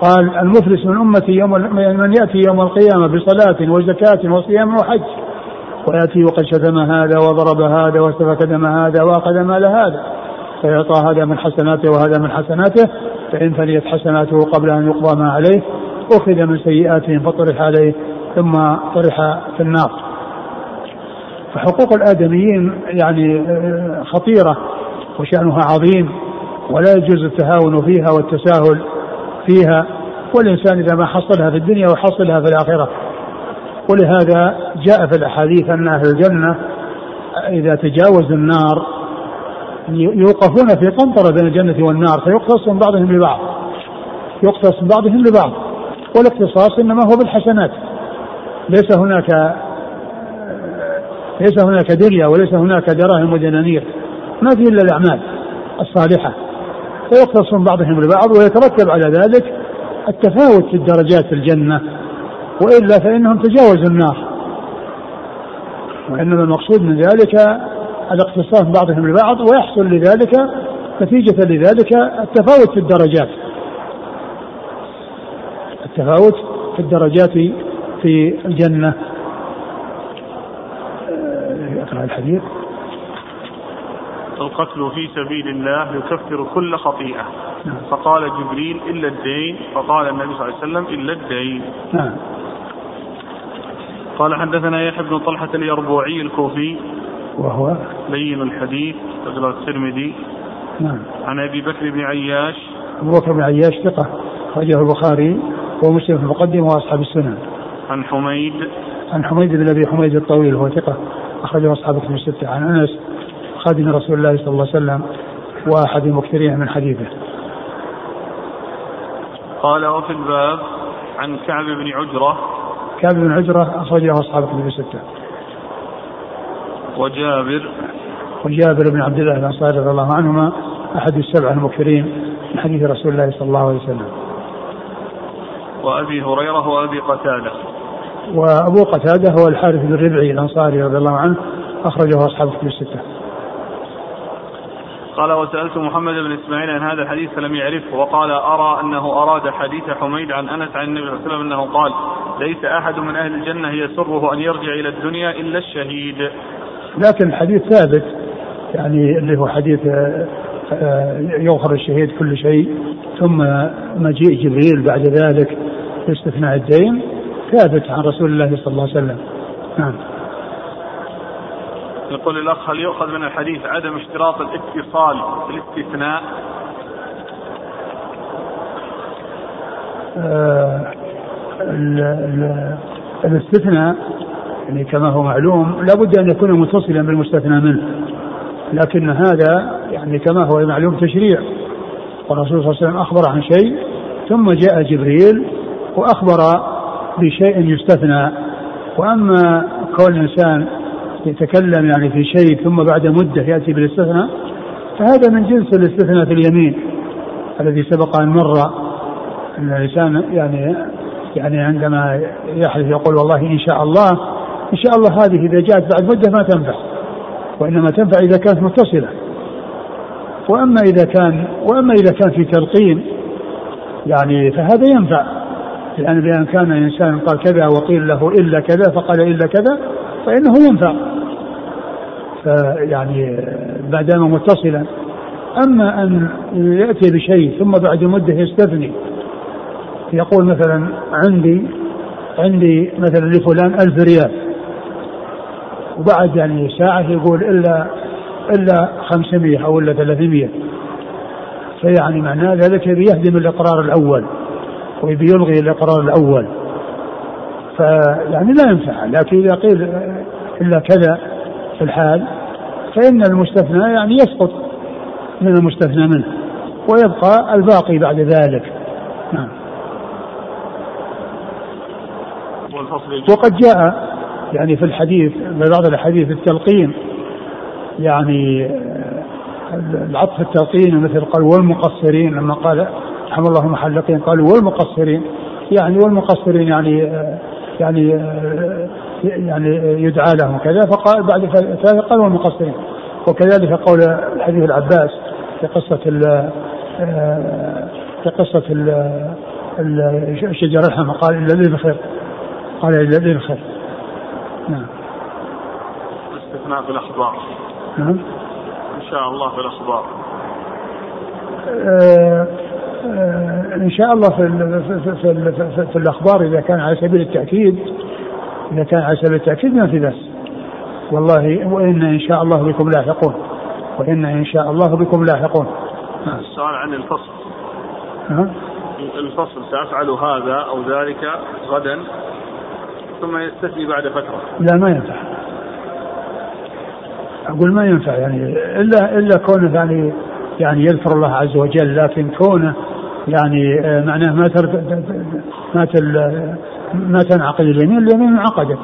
قال المفلس من أمتي يوم من يأتي يوم القيامة بصلاة وزكاة وصيام وحج. ويأتي وقد شتم هذا وضرب هذا وسفك دم هذا وأخذ مال هذا. فيعطى هذا من حسناته وهذا من حسناته. فإن فنيت حسناته قبل أن يقضى ما عليه أخذ من سيئاتهم فطرح عليه ثم طرح في النار. فحقوق الآدميين يعني آه، خطيرة. وشأنها عظيم ولا يجوز التهاون فيها والتساهل فيها والإنسان إذا ما حصلها في الدنيا وحصلها في الآخرة. ولهذا جاء في الأحاديث أن أهل الجنة إذا تجاوزوا النار يوقفون في قنطرة بين الجنة والنار فيقتص من بعضهم لبعض من بعضهم لبعض والاقتصاص إنما هو بالحسنات. ليس هناك ليس هناك دنيا وليس هناك دراهم ودنانير ما في إلا الأعمال الصالحة. فيقتص من بعضهم لبعض ويترتب على ذلك التفاوت في الدرجات في الجنة. وإلا فإنهم تجاوزوا النار. وإنما المقصود من ذلك الاقتصاص بعضهم لبعض ويحصل لذلك نتيجة لذلك التفاوت في الدرجات. التفاوت في الدرجات في الجنة. أقرأ الحديث. القتل في سبيل الله يكفر كل خطيئة. فقال جبريل إلا الدين. فقال النبي صلى الله عليه وسلم إلا الدين. نعم. قال حدثنا يحيى بن طلحة اليربوعي الكوفي. وهو؟ لين الحديث رجل الترمذي. نعم. عن أبي بكر بن عياش. أبو بكر بن عياش ثقة أخرجه البخاري ومسلم في المقدمة وأصحاب السنن. عن حميد. عن حميد بن أبي حميد الطويل وهو ثقة أخرجه أصحاب الكتب الستة. عن أنس خادم رسول الله صلى الله عليه وسلم وأحد المكثرين من حديثه. قال وفي الباب عن كعب بن عجرة كعب بن عجرة أخرجه أصحاب الكتب الستة. وجابر وجابر بن عبد الله الأنصاري رضي الله عنهما أحد السبع المكثرين من حديث رسول الله صلى الله عليه وسلم. وأبي هريرة وأبي قتادة. وأبو قتادة هو الحارث بن ربعي الأنصاري رضي الله عنه أخرجه أصحاب الكتب الستة قال وسألت محمد بن إسماعيل عن هذا الحديث فلم يعرفه وقال أرى أنه أراد حديث حميد عن أنس عن النبي صلى الله عليه وسلم أنه قال ليس أحد من أهل الجنة يسره أن يرجع إلى الدنيا إلا الشهيد. لكن الحديث ثابت يعني اللي هو حديث آه، آه، يغفر الشهيد كل شيء ثم مجيء جبريل بعد ذلك باستثناء الدين ثابت عن رسول الله صلى الله عليه وسلم. نعم. يقول الأخ هل يؤخذ من الحديث عدم اشتراط الاتصال في الاستثناء آه الاستثناء يعني كما هو معلوم لابد أن يكون متصلا بالمستثنى منه. لكن هذا يعني كما هو معلوم تشريع. والرسول صلى الله عليه وسلم أخبر عن شيء ثم جاء جبريل وأخبر بشيء يستثنى. وأما كون الإنسان يتكلم يعني في شيء ثم بعد مدة يأتي بالاستثناء فهذا من جنس الاستثناء في اليمين الذي سبق أن مر. أن الإنسان يعني يعني عندما يحلف يقول والله إن شاء الله إن شاء الله هذه إذا جاءت بعد مدة ما تنفع وإنما تنفع إذا كانت متصلة. وأما إذا كان وأما إذا كان في تلقين يعني فهذا ينفع. لأن بأن كان إنسان قال كذا وقيل له إلا كذا فقال إلا كذا فإنه ينفع. فيعني ما دام متصلا. أما أن يأتي بشيء ثم بعد مدة يستثني. يقول مثلا عندي عندي مثلا لفلان ألف ريال. وبعد يعني ساعة يقول إلا إلا 500 أو إلا 300 فيعني معناه ذلك يهدم الإقرار الأول. ويبي يلغي الإقرار الأول. فيعني لا ينفع. لكن إذا قيل إلا كذا في الحال فإن المستثنى يعني يسقط من المستثنى منه ويبقى الباقي بعد ذلك. نعم. وقد جاء يعني في الحديث في بعض الأحاديث التلقين يعني العطف التلقين مثل قال والمقصرين لما قال رحم الله المحلقين قالوا والمقصرين يعني والمقصرين يعني يعني يعني يدعى لهم كذا فقال بعد ثلاثة قال والمقصرين وكذلك قول الحديث العباس في قصة ال في قصة الشجر الحمى قال إلا لي بخير. قال إلا لي بخير. نعم. استثناء في الأخبار. نعم. إن شاء الله في الأخبار. آه آه إن شاء الله في في, في, في, في الأخبار إذا كان على سبيل التأكيد. إذا كان على سبيل التأكيد ما في بس والله وإن إن شاء الله بكم لاحقون. وإن إن شاء الله بكم لاحقون. السؤال عن الفصل. ها؟ الفصل سأفعل هذا أو ذلك غدا ثم يستثني بعد فترة. لا ما ينفع. أقول ما ينفع يعني إلا إلا كونه يعني يعني يذكر الله عز وجل لكن كونه يعني آه، معناه ما ما ما تنعقد اليمين اليمين انعقدت.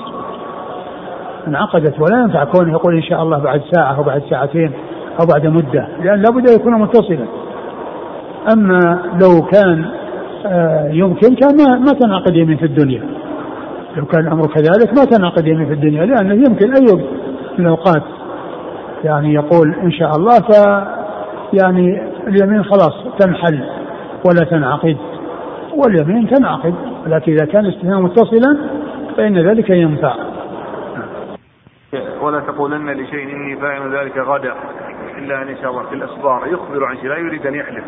انعقدت ولا ينفع كونه يقول إن شاء الله بعد ساعة أو بعد ساعتين أو بعد مدة لأن لابد أن يكون متصلا. أما لو كان آه، يمكن كان ما, تنعقد يمين في الدنيا. لو كان الأمر كذلك ما تنعقد يمين في الدنيا لأنه يمكن اي الأوقات يعني يقول إن شاء الله ف يعني اليمين خلاص تنحل ولا تنعقد. واليمين تنعقد لكن إذا كان الاستثناء متصلا فإن ذلك ينفع. ولا تقولن لشيء إني فاعل ذلك غدا إلا أن ان شاء الله في الاخبار يخبر عن شيء لا يريد أن يحلف.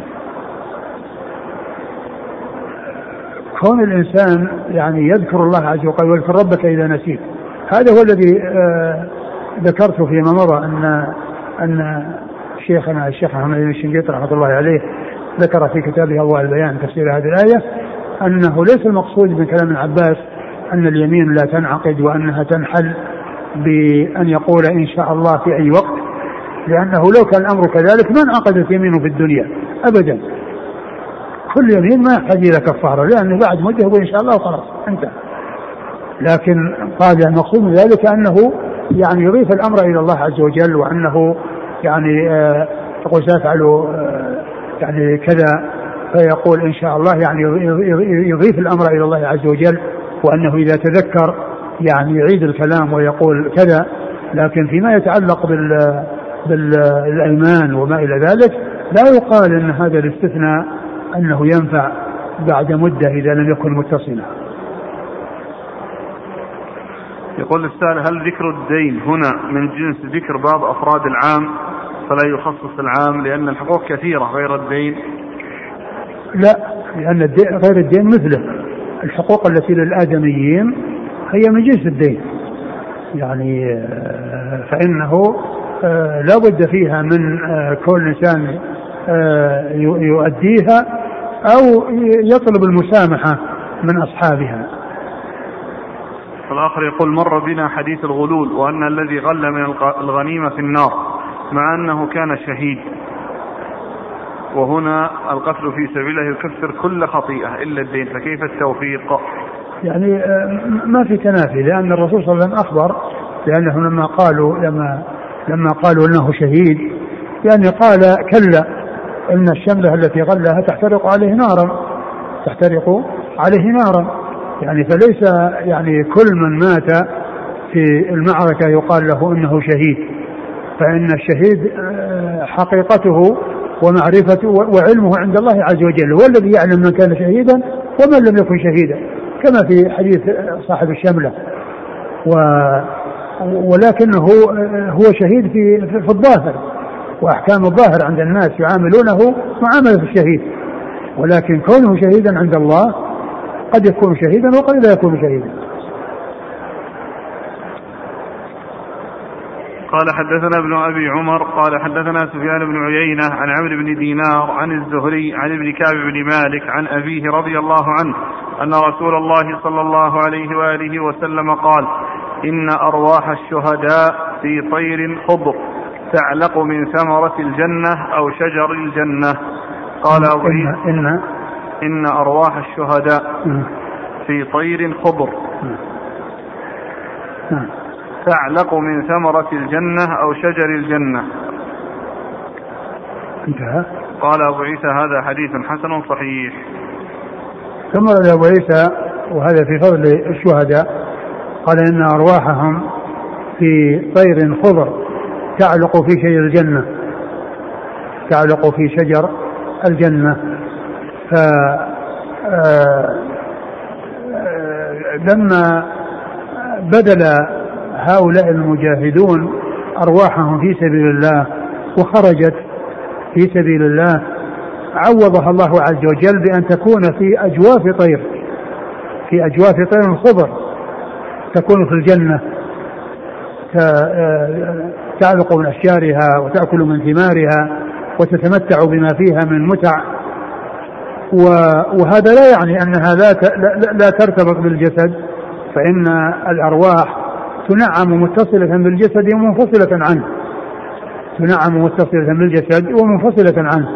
كون الإنسان يعني يذكر الله عز وجل ويذكر ربك إذا نسيت. هذا هو الذي آه ذكرته فيما مضى أن أن شيخنا الشيخ محمد بن الشنقيط رحمة الله عليه ذكر في كتابه الله البيان تفسير هذه الآية أنه ليس المقصود من كلام العباس أن اليمين لا تنعقد وأنها تنحل بأن يقول إن شاء الله في أي وقت لأنه لو كان الأمر كذلك ما انعقدت يمينه في الدنيا ابدا. كل يمين ما يحتاج إلى كفارة لأنه بعد يقول إن شاء الله وخلاص انتهى. لكن قال المقصود من ذلك أنه يعني يضيف الأمر إلى الله عز وجل وأنه يعني آه يقول سأفعل آه يعني كذا فيقول إن شاء الله يعني يضيف الأمر إلى الله عز وجل وأنه إذا تذكر يعني يعيد الكلام ويقول كذا لكن فيما يتعلق بال بالأيمان وما إلى ذلك لا يقال أن هذا الاستثناء أنه ينفع بعد مدة إذا لم يكن متصلا. يقول السائل هل ذكر الدين هنا من جنس ذكر بعض أفراد العام؟ فلا يخصص العام لأن الحقوق كثيرة غير الدين. لا لأن الدين غير الدين مثله. الحقوق التي للآدميين هي من جنس الدين. يعني آه، فإنه آه، لا بد فيها من آه، كل إنسان يؤديها أو يطلب المسامحة من أصحابها. الآخر يقول مر بنا حديث الغلول وأن الذي غل من الغنيمة في النار. مع أنه كان شهيد. وهنا القتل في سبيله يكفر كل خطيئة إلا الدين فكيف التوفيق؟ يعني آه، ما في تنافي لأن الرسول صلى الله عليه وسلم أخبر لأنه لما قالوا لما لما قالوا أنه شهيد يعني قال كلا إن الشملة التي غلها تحترق عليه نارا تحترق عليه نارا. يعني فليس يعني كل من مات في المعركة يقال له إنه شهيد. فإن الشهيد آه، حقيقته ومعرفته وعلمه عند الله عز وجل هو الذي يعلم من كان شهيدا ومن لم يكن شهيدا كما في حديث صاحب الشملة. و ولكنه آه، هو شهيد في في الظاهر وأحكام الظاهر عند الناس يعاملونه معاملة الشهيد. ولكن كونه شهيدا عند الله قد يكون شهيدا وقد لا يكون شهيدا. قال حدثنا ابن أبي عمر قال حدثنا سفيان بن عيينة عن عمرو بن دينار عن الزهري عن ابن كعب بن مالك عن أبيه رضي الله عنه أن رسول الله صلى الله عليه وآله وسلم قال إن أرواح الشهداء في طير خضر تعلق من ثمرة الجنة أو شجر الجنة. قال أبو إن, إن أرواح الشهداء في طير خضر. تعلق من ثمرة الجنة أو شجر الجنة. انتهى. قال أبو عيسى هذا حديث حسن صحيح. ثم أبو عيسى وهذا في فضل الشهداء قال إن أرواحهم في طير خضر تعلق في شجر الجنة. تعلق في شجر الجنة. ف آه، لما بدل هؤلاء المجاهدون أرواحهم في سبيل الله وخرجت في سبيل الله عوضها الله عز وجل بأن تكون في أجواف طير في أجواف طير خضر تكون في الجنة آه، تعلق من أشجارها وتأكل من ثمارها وتتمتع بما فيها من متع. وهذا لا يعني أنها لا لا ترتبط بالجسد فإن الأرواح تنعم متصلة بالجسد ومنفصلة عنه. تنعم متصلة بالجسد ومنفصلة عنه.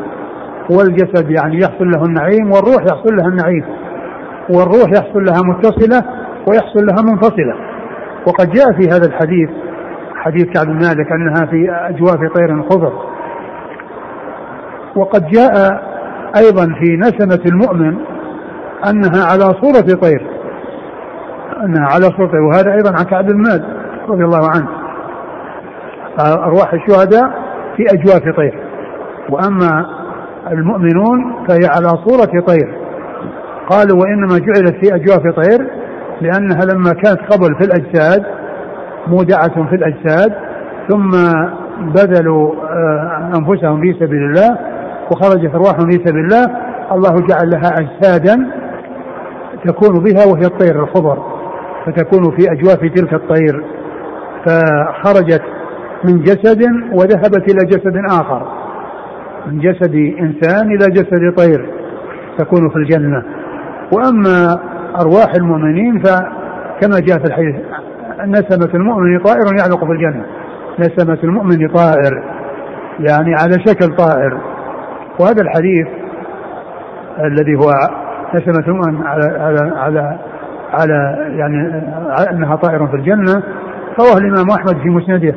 والجسد يعني يحصل له النعيم والروح يحصل لها النعيم. والروح يحصل لها متصلة ويحصل لها منفصلة. وقد جاء في هذا الحديث حديث كعب بن مالك أنها في أجواف طير خضر. وقد جاء أيضا في نسمة المؤمن أنها على صورة طير. أنها على طير وهذا أيضا عن كعب المال رضي الله عنه. أرواح الشهداء في أجواف طير. وأما المؤمنون فهي على صورة طير. قالوا وإنما جعلت في أجواف طير لأنها لما كانت قبل في الأجساد مودعة في الأجساد ثم بذلوا آه، أنفسهم في سبيل الله وخرجت أرواحهم في سبيل الله الله جعل لها أجسادا تكون بها وهي الطير الخضر. فتكون في أجواف تلك الطير فخرجت من جسد وذهبت إلى جسد آخر. من جسد إنسان إلى جسد طير تكون في الجنة. وأما أرواح المؤمنين فكما جاء في الحديث نسمة المؤمن طائر يعلق في الجنة. نسمة المؤمن طائر يعني على شكل طائر. وهذا الحديث الذي هو نسمة المؤمن على على على على يعني أنها طائر في الجنة رواه الإمام أحمد في مسنده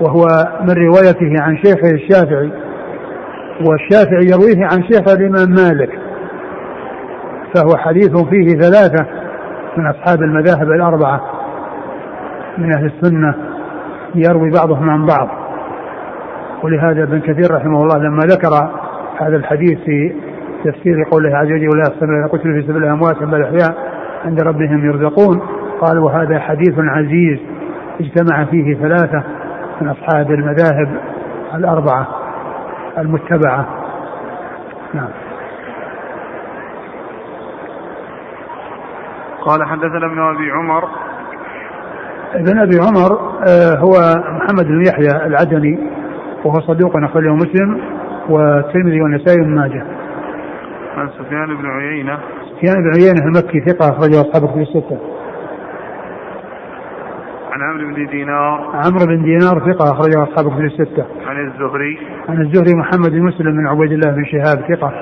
وهو من روايته عن شيخه الشافعي والشافعي يرويه عن شيخ الإمام مالك فهو حديث فيه ثلاثة من أصحاب المذاهب الأربعة من أهل السنة يروي بعضهم عن بعض. ولهذا ابن كثير رحمه الله لما ذكر هذا الحديث في تفسير قوله عز وجل ولا قتلوا في سبيل الأموات بل احياء عند ربهم يرزقون. قال وهذا حديث عزيز اجتمع فيه ثلاثة من أصحاب المذاهب الأربعة المتبعة. نعم. قال حدثنا ابن أبي عمر. ابن أبي عمر آه، هو محمد بن يحيى العدني وهو صدوق أخرجه مسلم والترمذي والنسائي بن ماجه. عن سفيان بن عيينة. سفيان بن عيينة المكي ثقة أخرجه أصحاب الكتب الستة. عن عمرو بن دينار عمرو بن دينار ثقة أخرجه أصحاب الكتب الستة. عن الزهري عن الزهري محمد بن مسلم بن عبيد الله بن شهاب ثقة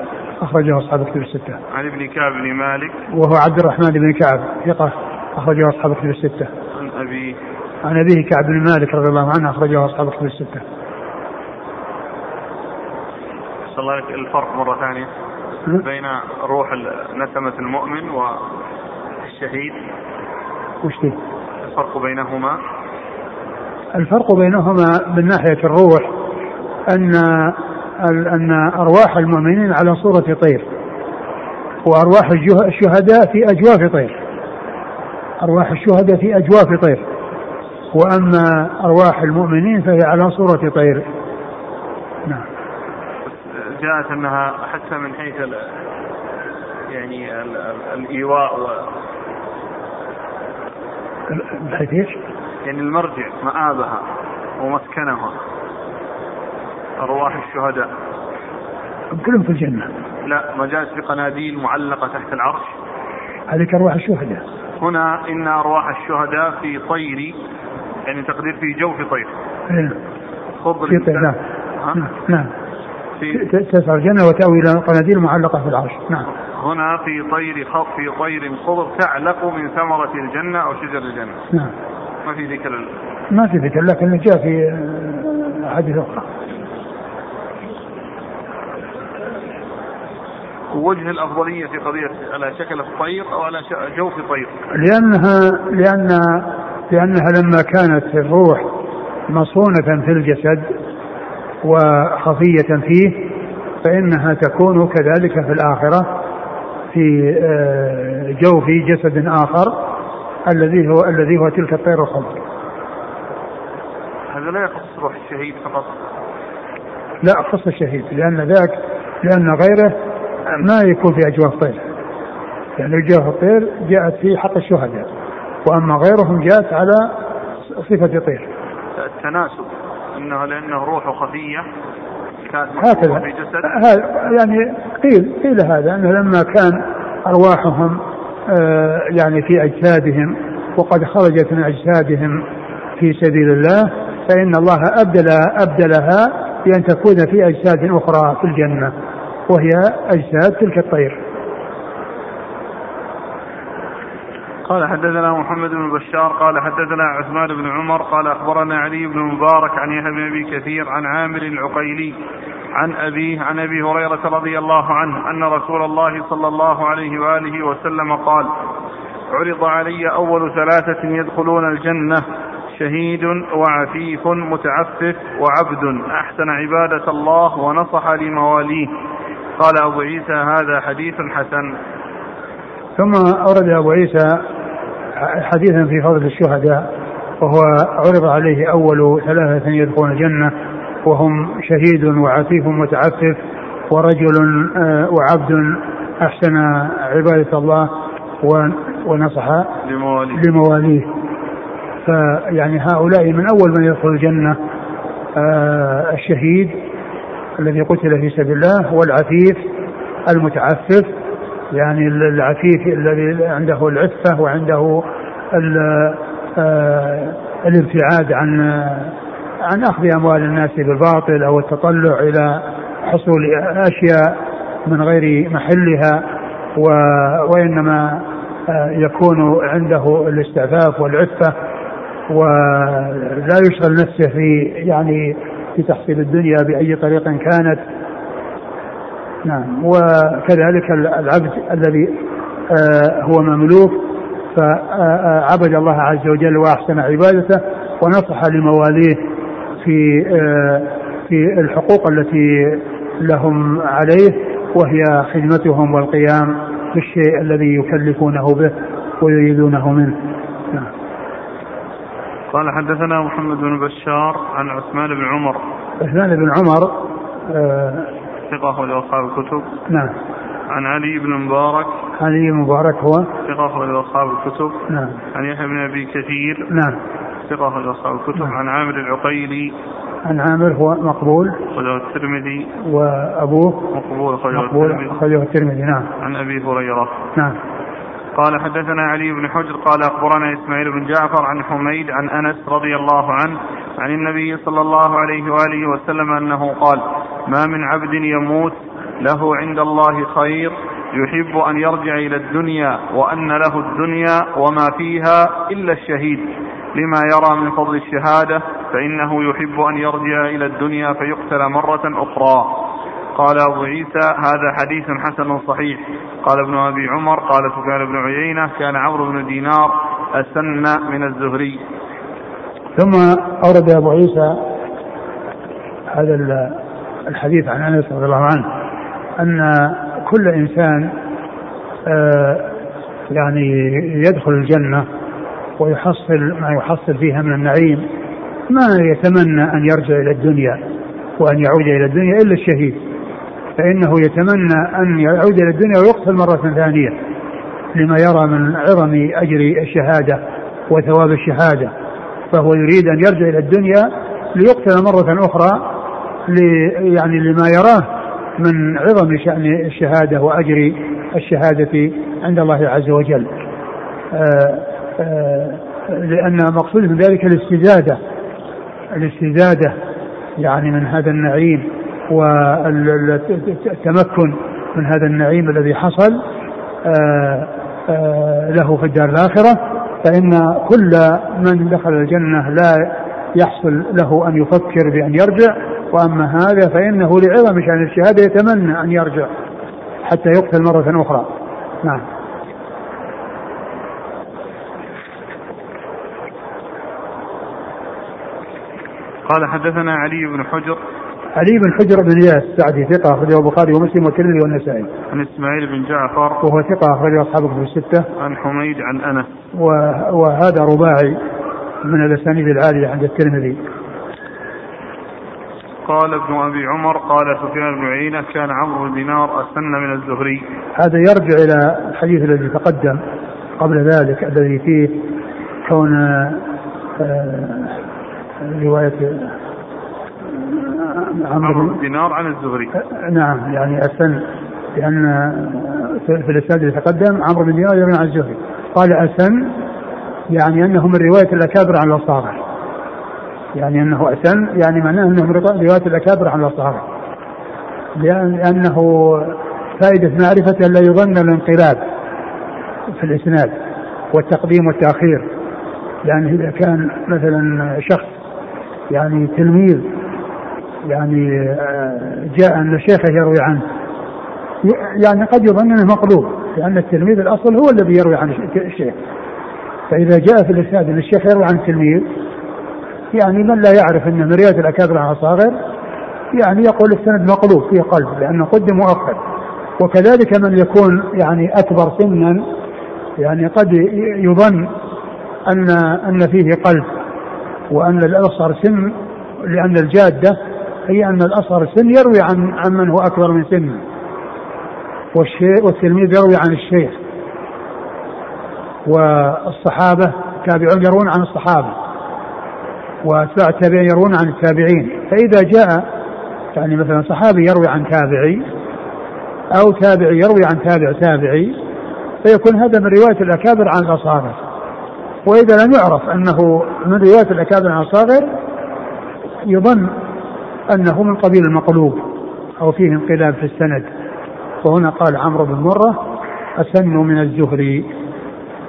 أخرجه أصحاب الكتب الستة. عن ابن كعب بن مالك وهو عبد الرحمن بن كعب ثقة أخرجه أصحاب الكتب الستة. عن أبي عن أبيه كعب بن مالك رضي الله عنه أخرجه أصحاب الكتب الستة. صلى الله الفرق مرة ثانية بين روح نسمة المؤمن والشهيد. وش دي؟ الفرق بينهما؟ الفرق بينهما من ناحية الروح أن أن أرواح المؤمنين على صورة طير وأرواح الشهداء في أجواف طير. أرواح الشهداء في أجواف طير. وأما أرواح المؤمنين فهي على صورة طير. نعم. جاءت أنها حتى من حيث ال يعني ال ال الإيواء و من حيث إيش؟ يعني المرجع مآبها ومسكنها. أرواح الشهداء. كلهم في الجنة. لا ما جاءت في قناديل معلقة تحت العرش. هذيك أرواح الشهداء. هنا إن أرواح الشهداء في طير يعني تقدير في جوف طير. إيه. خضر في طير نعم؟ نعم نعم. في تسعى الجنة وتأوي إلى قناديل معلقة في العرش. نعم. هنا في طير خط في طير خضر تعلق من ثمرة الجنة أو شجر الجنة. نعم. ما في ذكر ال- ما في ذكر لكن جاء في آه، أحاديث أخرى. وجه الأفضلية في قضية على شكل الطير أو على جوف طير لأنها لأن لأنها لما كانت الروح مصونة في الجسد وخفية فيه فإنها تكون كذلك في الآخرة في آه، جوف جسد آخر الذي هو الذي هو تلك الطير الخضر هذا لا يخص روح الشهيد فقط. لا خص الشهيد لأن ذاك لأن غيره ما يكون في أجواف طير. يعني أجواف الطير جاءت في حق الشهداء وأما غيرهم جاءت على صفة طير. التناسب انه لأنه روحه خفية. كانت هكذا. في جسد هذا يعني قيل قيل هذا أنه لما كان أرواحهم آه، يعني في أجسادهم وقد خرجت من أجسادهم في سبيل الله فإن الله ابدل أبدلها بأن تكون في أجساد أخرى في الجنة وهي أجساد تلك الطير. قال حدثنا محمد بن بشار قال حدثنا عثمان بن عمر قال أخبرنا علي بن المبارك عن يحيى بن أبي كثير عن عامر العقيلي عن أبيه عن أبي هريرة رضي الله عنه أن رسول الله صلى الله عليه وآله وسلم قال عرض علي أول ثلاثة يدخلون الجنة شهيد وعفيف متعفف وعبد أحسن عبادة الله ونصح لمواليه. قال أبو عيسى هذا حديث حسن. ثم أورد أبو عيسى حديثا في فضل الشهداء وهو عرض عليه أول ثلاثة يدخلون الجنة وهم شهيد وعفيف متعفف ورجل آه، وعبد أحسن عبادة الله ونصح لمواليه. لمواليه. فيعني هؤلاء من أول من يدخل الجنة آه، الشهيد الذي قتل في سبيل الله والعفيف المتعفف يعني العفيف الذي عنده العفة وعنده آه، الابتعاد عن عن أخذ أموال الناس بالباطل أو التطلع إلى حصول أشياء من غير محلها و- وإنما آه، يكون عنده الاستعفاف والعفة ولا يشغل نفسه في يعني في تحصيل الدنيا بأي طريق كانت. نعم. وكذلك العبد الذي آه، هو مملوك فعبد الله عز وجل وأحسن عبادته ونصح لمواليه في في الحقوق التي لهم عليه وهي خدمتهم والقيام بالشيء الذي يكلفونه به ويريدونه منه. نعم. قال حدثنا محمد بن بشار عن عثمان بن عمر. عثمان بن عمر آه ثقة أخرج أصحاب الكتب. نعم. عن علي بن مبارك. علي بن مبارك هو. ثقة أخرج أصحاب الكتب. نعم. عن يحيى بن أبي كثير. نعم. ثقة أخرج أصحاب الكتب. نعم. عن عامر العقيلي. عن عامر هو مقبول. أخرجه الترمذي. وأبوه مقبول أخرجه الترمذي. أخرجه الترمذي. نعم. عن أبي هريرة. نعم. قال حدثنا علي بن حجر قال أخبرنا إسماعيل بن جعفر عن حميد عن أنس رضي الله عنه عن النبي صلى الله عليه وآله وسلم أنه قال: ما من عبد يموت له عند الله خير يحب أن يرجع إلى الدنيا وأن له الدنيا وما فيها إلا الشهيد. لما يرى من فضل الشهادة فإنه يحب أن يرجع إلى الدنيا فيقتل مرة أخرى. قال أبو عيسى هذا حديث حسن صحيح. قال ابن أبي عمر قال سفيان بن عيينة كان عمرو بن دينار أسن من الزهري. ثم أورد أبو عيسى هذا الحديث عن أنس رضي الله عنه أن كل إنسان آه، يعني يدخل الجنة ويحصل ما يحصل فيها من النعيم ما يتمنى أن يرجع إلى الدنيا وأن يعود إلى الدنيا إلا الشهيد. فإنه يتمنى أن يعود إلى الدنيا ويقتل مرة ثانية لما يرى من عظم أجر الشهادة وثواب الشهادة فهو يريد أن يرجع إلى الدنيا ليقتل مرة أخرى يعني لما يراه من عظم شأن الشهادة وأجر الشهادة عند الله عز وجل. آآ آآ لأن مقصود من ذلك الاستزادة الاستزادة يعني من هذا النعيم. والتمكن من هذا النعيم الذي حصل آه، آه، له في الدار الآخرة. فإن كل من دخل الجنة لا يحصل له أن يفكر بأن يرجع. وأما هذا فإنه لعظم شأن الشهادة يتمنى أن يرجع حتى يقتل مرة أخرى. نعم. قال حدثنا علي بن حجر علي بن حجر بن اياس السعدي ثقة أخرجه البخاري ومسلم والترمذي والنسائي. عن إسماعيل بن جعفر وهو ثقة أخرجه أصحاب الكتب الستة. عن حميد عن أنس. وهذا رباعي من الأسانيد العالية عند الترمذي. قال ابن أبي عمر قال سفيان بن عيينة كان عمرو بن دينار أسن من الزهري. هذا يرجع إلى الحديث الذي تقدم قبل ذلك الذي فيه كون آه، رواية عمرو بن دينار عن الزهري. نعم يعني أسن لأن في الإسناد اللي تقدم عمرو بن دينار يروي عن الزهري. قال أسن يعني أنه من رواية الأكابر عن الأصحاب يعني أنه أسن يعني معناه أنه من رواية الأكابر عن الأصحاب لأنه فائدة معرفة لا يظن الانقلاب في الإسناد والتقديم والتأخير. يعني إذا كان مثلا شخص يعني تلميذ يعني آه، جاء أن الشيخ يروي عنه. يعني قد يظن أنه مقلوب لأن التلميذ الأصل هو الذي يروي عن الشيخ. فإذا جاء في الإسناد أن الشيخ يروي عن التلميذ يعني من لا يعرف أن من الأكابر عن الأصاغر يعني يقول السند مقلوب فيه قلب لأنه قدم مؤخر. وكذلك من يكون يعني أكبر سنا يعني قد يظن أن أن فيه قلب وأن الأصغر سن لأن الجادة هي أن الأصغر سن يروي عن عن من هو أكبر من سنه. والشيخ والتلميذ يروي عن الشيخ. والصحابة تابعون يروون عن الصحابة. وأتباع التابعين يروون عن التابعين. فإذا جاء يعني مثلا صحابي يروي عن تابعي أو تابعي يروي عن تابع تابعي فيكون هذا من رواية الأكابر عن الأصاغر وإذا لم يعرف أنه من رواية الأكابر عن الأصاغر يظن أنه من قبيل المقلوب أو فيه انقلاب في السند. وهنا قال عمرو بن مرة أسن من الزهري.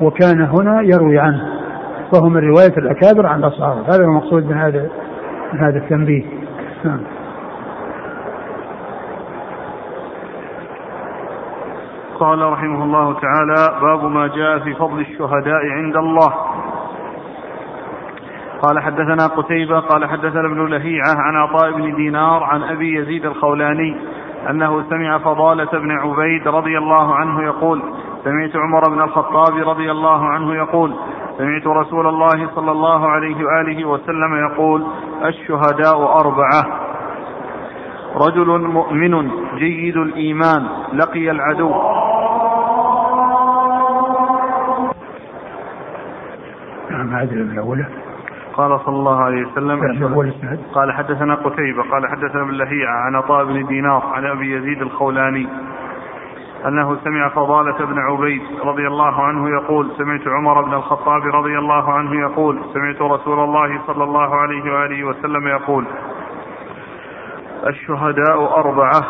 وكان هنا يروي عنه وهو من رواية الأكابر عن الأصحاب. هذا المقصود من هذا من هذا التنبيه. نعم. قال رحمه الله تعالى باب ما جاء في فضل الشهداء عند الله. قال حدثنا قتيبة قال حدثنا ابن لهيعة عن عطاء بن دينار عن أبي يزيد الخولاني أنه سمع فضالة بن عبيد رضي الله عنه يقول سمعت عمر بن الخطاب رضي الله عنه يقول سمعت رسول الله صلى الله عليه وآله وسلم يقول الشهداء أربعة. رجل مؤمن جيد الإيمان لقي العدو. نعم هذه الأولى. قال صلى الله عليه وسلم قال حدثنا قتيبة قال حدثنا ابن لهيعة عن عطاء بن دينار عن أبي يزيد الخولاني أنه سمع فضالة بن عبيد رضي الله عنه يقول سمعت عمر بن الخطاب رضي الله عنه يقول سمعت رسول الله صلى الله عليه وآله وسلم يقول الشهداء أربعة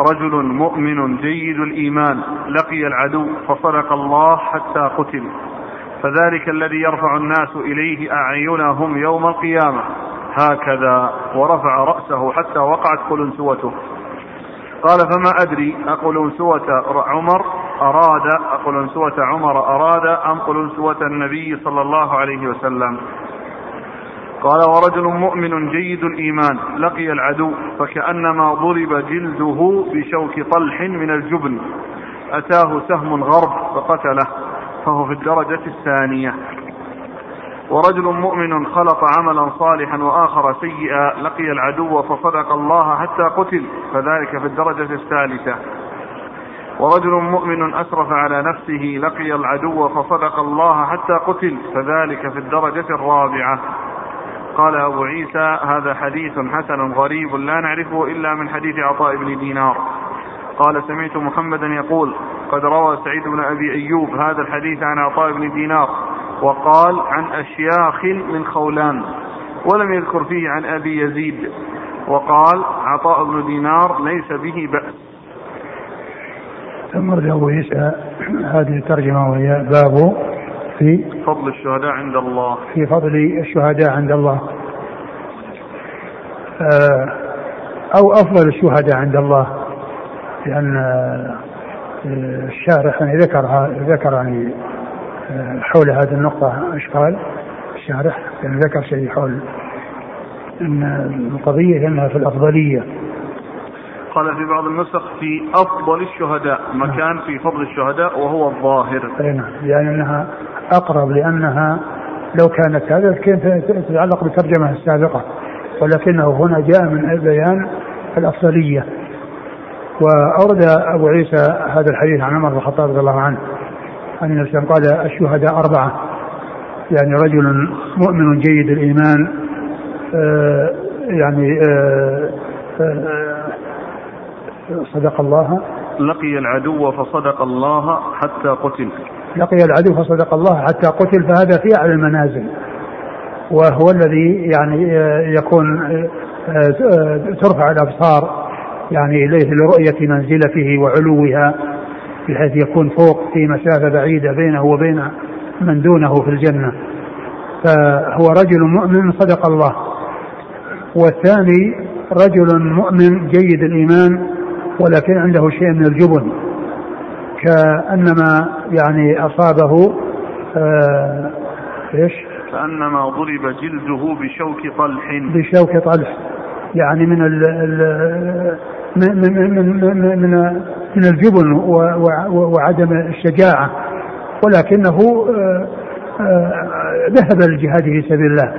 رجل مؤمن جيد الإيمان لقي العدو فصدق الله حتى قتل. فذلك الذي يرفع الناس إليه أعينهم يوم القيامة. هكذا ورفع رأسه حتى وقعت قلنسوته. قال فما أدري أقلنسوة عمر أراد أقلنسوة عمر أراد أم قلنسوة النبي صلى الله عليه وسلم؟ قال ورجل مؤمن جيد الإيمان لقي العدو فكأنما ضرب جلده بشوك طلح من الجبن. أتاه سهم غرب فقتله. فهو في الدرجة الثانية. ورجل مؤمن خلط عملا صالحا وآخر سيئا لقي العدو فصدق الله حتى قتل فذلك في الدرجة الثالثة. ورجل مؤمن أسرف على نفسه لقي العدو فصدق الله حتى قتل فذلك في الدرجة الرابعة. قال أبو عيسى هذا حديث حسن غريب لا نعرفه إلا من حديث عطاء بن دينار. قال سمعت محمدا يقول قد روى سعيد بن أبي أيوب هذا الحديث عن عطاء بن دينار وقال عن أشياخ من خولان ولم يذكر فيه عن أبي يزيد وقال عطاء بن دينار ليس به بأس. ثم أبو عيسى. هذه الترجمة وهي باب في فضل الشهداء عند الله. في فضل الشهداء عند الله. آه، أو أفضل الشهداء عند الله. لأن آه، الشارح يعني ذكر ذكر يعني حول هذه النقطة إشكال. الشارح يعني ذكر شيء حول أن القضية أنها في الأفضلية. قال في بعض النسخ في أفضل الشهداء مكان في فضل الشهداء وهو الظاهر. أي نعم. يعني أنها أقرب لأنها لو كانت هذا كانت تتعلق بالترجمة السابقة ولكنه هنا جاء من بيان الأفضلية. وأورد أبو عيسى هذا الحديث عن عمر بن الخطاب رضي الله عنه عن النبي قال الشهداء أربعة يعني رجل مؤمن جيد الإيمان آه يعني آه آه صدق الله. لقي العدو فصدق الله حتى قتل. لقي العدو فصدق الله حتى قتل فهذا في أعلى المنازل وهو الذي يعني يكون ترفع الأبصار. يعني إليه لرؤية منزلته وعلوها بحيث يكون فوق في مسافة بعيدة بينه وبين من دونه في الجنة. فهو رجل مؤمن صدق الله. والثاني رجل مؤمن جيد الإيمان ولكن عنده شيء من الجبن. كأنما يعني أصابه آه إيش؟ كأنما ضرب جلده بشوك طلح. بشوك طلح. يعني من ال من من من من, من من الجبن وعدم الشجاعة. ولكنه آه، آه، ذهب للجهاد في سبيل الله.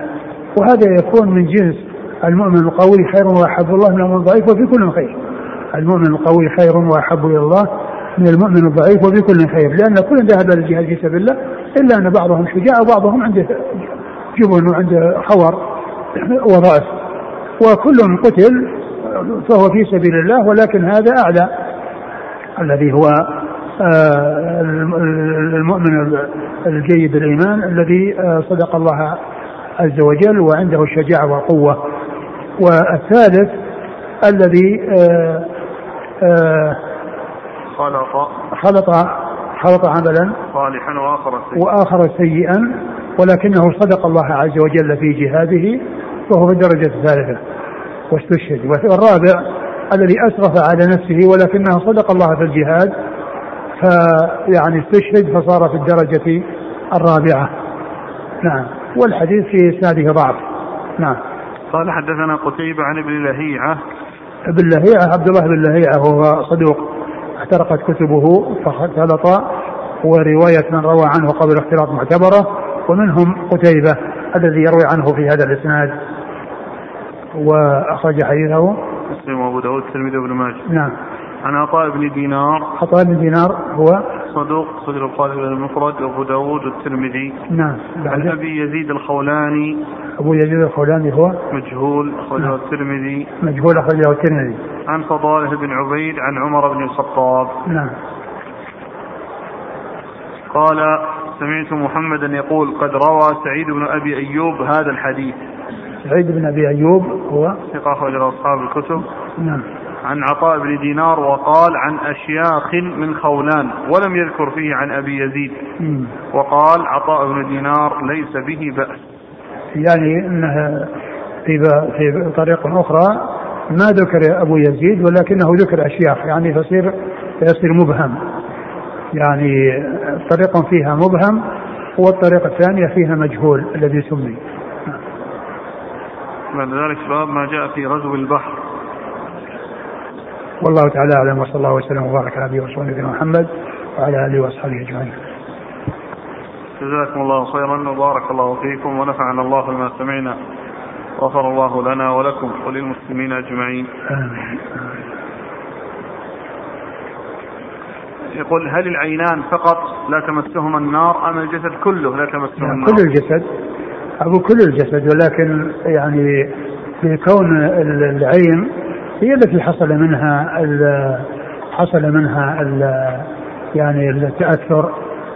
وهذا يكون من جنس المؤمن القوي خير وأحب الله من المؤمن الضعيف وفي كل خير. المؤمن القوي خير وأحب إلى الله من المؤمن الضعيف وفي كل خير. لأن كل ذهب للجهاد في سبيل الله إلا أن بعضهم شجاع وبعضهم عنده جبن وعنده حور وضعف وكل قتل فهو في سبيل الله ولكن هذا أعلى. الذي هو آه، المؤمن الجيد الإيمان الذي آه، صدق الله عز وجل وعنده الشجاعة والقوة. والثالث الذي خلط خلط خلط عملا صالحا وآخر سيئا. وآخر سيئا ولكنه صدق الله عز وجل في جهاده وهو في الدرجة الثالثة. واستشهد. والرابع الذي أسرف على نفسه ولكنه صدق الله في الجهاد فيعني استشهد فصار في الدرجة الرابعة. نعم. والحديث في إسناده ضعف. نعم. قال حدثنا قتيبة عن ابن لهيعة. ابن لهيعة عبد الله بن لهيعة وهو صدوق احترقت كتبه فاختلط ورواية من روى عنه قبل اختلاط معتبرة ومنهم قتيبة الذي يروي عنه في هذا الإسناد. وأخرج حديثه. مسلم وأبو داود الترمذي وابن ماجه. نعم. عن عطاء بن دينار. عطاء بن دينار هو؟ صدوق خرج القادم المفرد وأبو داود والترمذي. نعم. عن أبي يزيد الخولاني. أبو يزيد الخولاني هو؟ مجهول أخرجه نعم. الترمذي. مجهول أخرجه الترمذي. عن فضاله بن عبيد عن عمر بن الخطاب. نعم. قال سمعت محمدا يقول قد روى سعيد بن أبي أيوب هذا الحديث. سعيد بن أبي أيوب هو. ثقة أخرج أصحاب الكتب. نعم. عن عطاء بن دينار وقال عن أشياخ من خولان ولم يذكر فيه عن أبي يزيد. وقال عطاء بن دينار ليس به بأس. يعني أنها في في طريق أخرى ما ذكر أبو يزيد ولكنه ذكر أشياخ. يعني فيصير فيصير مبهم. يعني طريق فيها مبهم والطريقة الثانية فيها مجهول الذي سمي. بعد ذلك باب ما جاء في غزو البحر والله تعالى أعلم وصلى الله وسلم وبارك على نبينا ورسوله محمد وعلى آله وأصحابه أجمعين. جزاكم الله خيرا وبارك الله فيكم ونفعنا الله بما سمعنا غفر الله لنا ولكم وللمسلمين أجمعين. آمين. يقول هل العينان فقط لا تمسهما النار أم الجسد كله لا تمسه يعني النار؟ كل الجسد أبو كل الجسد ولكن يعني في كون العين هي التي حصل منها حصل منها يعني التأثر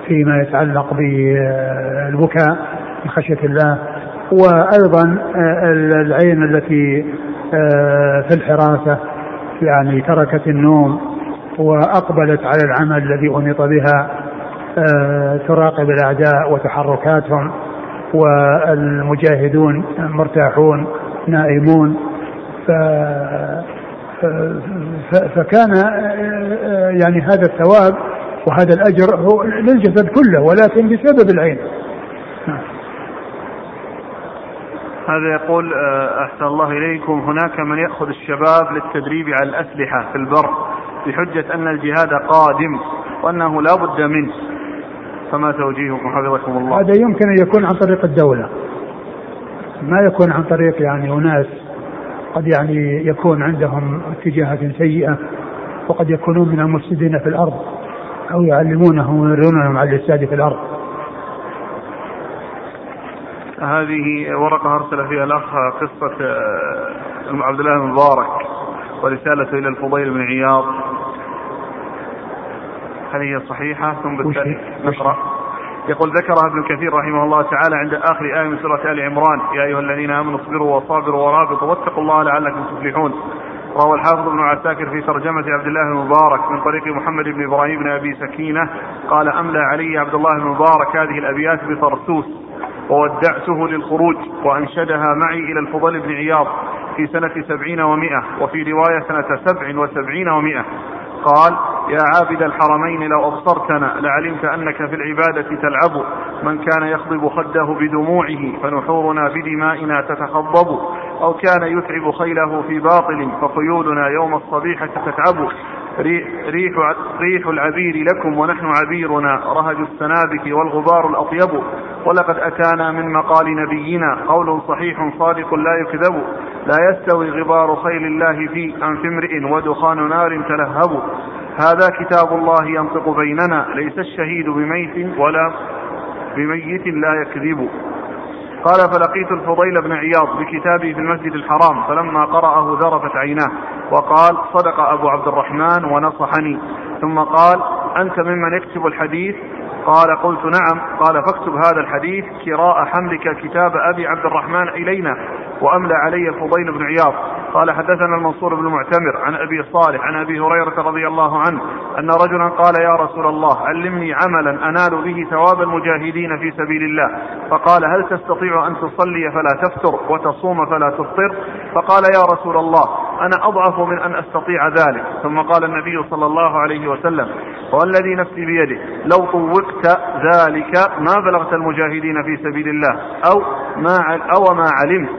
فيما يتعلق بالبكاء من خشية الله وأيضا العين التي في الحراسة يعني تركت النوم وأقبلت على العمل الذي أنيط بها تراقب الأعداء وتحركاتهم. والمجاهدون مرتاحون نائمون فكان يعني هذا الثواب وهذا الأجر هو للجسد كله ولكن بسبب العين. هذا يقول أحسن الله إليكم. هناك من يأخذ الشباب للتدريب على الأسلحة في البر بحجة أن الجهاد قادم وأنه لا بد منه. فما توجيهكم حفظكم الله. هذا يمكن أن يكون عن طريق الدولة. ما يكون عن طريق يعني أناس قد يعني يكون عندهم اتجاهات سيئة وقد يكونون من المفسدين في الأرض أو يعلمونهم ويرونهم على الإفساد في الأرض. هذه ورقة أرسل فيها الأخ قصة آه، عبد الله بن مبارك ورسالته إلى الفضيل بن عياض. هل هي صحيحة ثم بالتالي نقرأ. يقول ذكرها ابن كثير رحمه الله تعالى عند آخر آية من سورة آل عمران يا أيها الذين آمنوا اصبروا وصابروا ورابطوا واتقوا الله لعلكم تفلحون. روى الحافظ ابن عساكر في ترجمة عبد الله بن مبارك من طريق محمد بن إبراهيم بن أبي سكينة قال أملى علي عبد الله بن مبارك هذه الأبيات بطرسوس وودعته للخروج وأنشدها معي إلى الفضل بن عياض في سنة سبعين ومائة وفي رواية سنة سبع وسبعين ومائة قال يا عابد الحرمين لو أبصرتنا لعلمت أنك في العبادة تلعب. من كان يخضب خده بدموعه فنحورنا بدمائنا تتخضب. أو كان يتعب خيله في باطل فخيولنا يوم الصبيحة تتعب. ريح, ريح العبير لكم ونحن عبيرنا رهج السنابك والغبار الأطيب. ولقد أتانا من مقال نبينا قول صحيح صادق لا يكذب. لا يستوي غبار خيل الله في أنف امرئ ودخان نار تلهب. هذا كتاب الله ينطق بيننا ليس الشهيد بميت ولا بميت لا يكذب. قال فلقيت الفضيل بن عياض بكتابه في المسجد الحرام فلما قرأه ذرفت عيناه وقال صدق أبو عبد الرحمن ونصحني. ثم قال أنت ممن يكتب الحديث قال قلت نعم. قال فاكتب هذا الحديث كراء حملك كتاب أبي عبد الرحمن إلينا وأملى علي الفضيل بن عياض. قال حدثنا المنصور بن معتمر عن أبي صالح عن أبي هريرة رضي الله عنه أن رجلا قال يا رسول الله علمني عملا أنال به ثواب المجاهدين في سبيل الله. فقال هل تستطيع أن تصلي فلا تفتر وتصوم فلا تفطر؟ فقال يا رسول الله أنا أضعف من أن أستطيع ذلك. ثم قال النبي صلى الله عليه وسلم والذي نفسي بيده لو طوقت ذلك ما بلغت المجاهدين في سبيل الله. أو ما أو ما علمت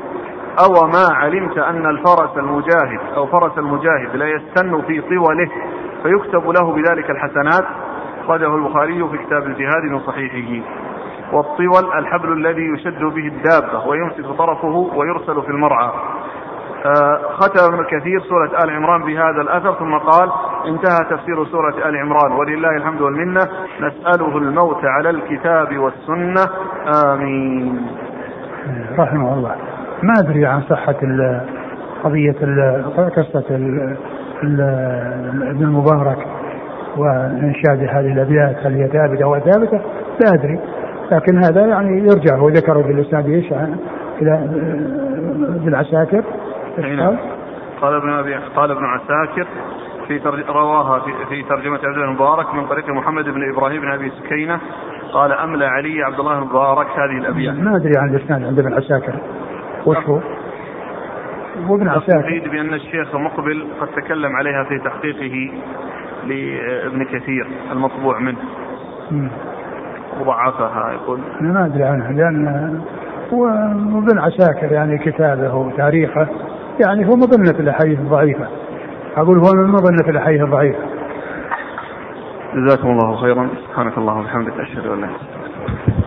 أو ما علمت أن الفرس المجاهد أو فرس المجاهد لا يستن في طوله فيكتب له بذلك الحسنات. أخرجه البخاري في كتاب الجهاد من صحيحه. والطول الحبل الذي يشد به الدابة ويمسك طرفه ويرسل في المرعى. ختم ابن كثير سورة آل عمران بهذا الأثر ثم قال انتهى تفسير سورة آل عمران. ولله الحمد والمنة نسأله الموت على الكتاب والسنة. آمين. رحمه الله. ما أدري عن صحة قضية قصة ابن المبارك وإنشاد هذه الأبيات هل هي ثابتة أو ثابتة؟ لا أدري. لكن هذا يعني يرجع هو ذكره في الإسناد إيش؟ إلى ابن عساكر نعم. قال ابن أبي قال ابن عساكر في رواها في, في ترجمة عبد الله المبارك من طريق محمد بن إبراهيم بن أبي سكينة. قال أملى علي عبد الله المبارك هذه الأبيات. ما أدري عن الإسناد عند ابن عساكر. وش هو؟ وابن عساكر. يفيد بأن الشيخ مقبل قد تكلم عليها في تحقيقه لابن كثير المطبوع منه. وضعفها يقول. أنا ما أدري عنها لأن وابن عساكر يعني كتابه وتاريخه. يعني هو مظنة الأحاديث الضعيفة. أقول هو من مظنة الأحاديث الضعيفة. جزاكم الله خيرا. سبحانك اللهم وبحمدك أشهد أن لا إله إلا أنت.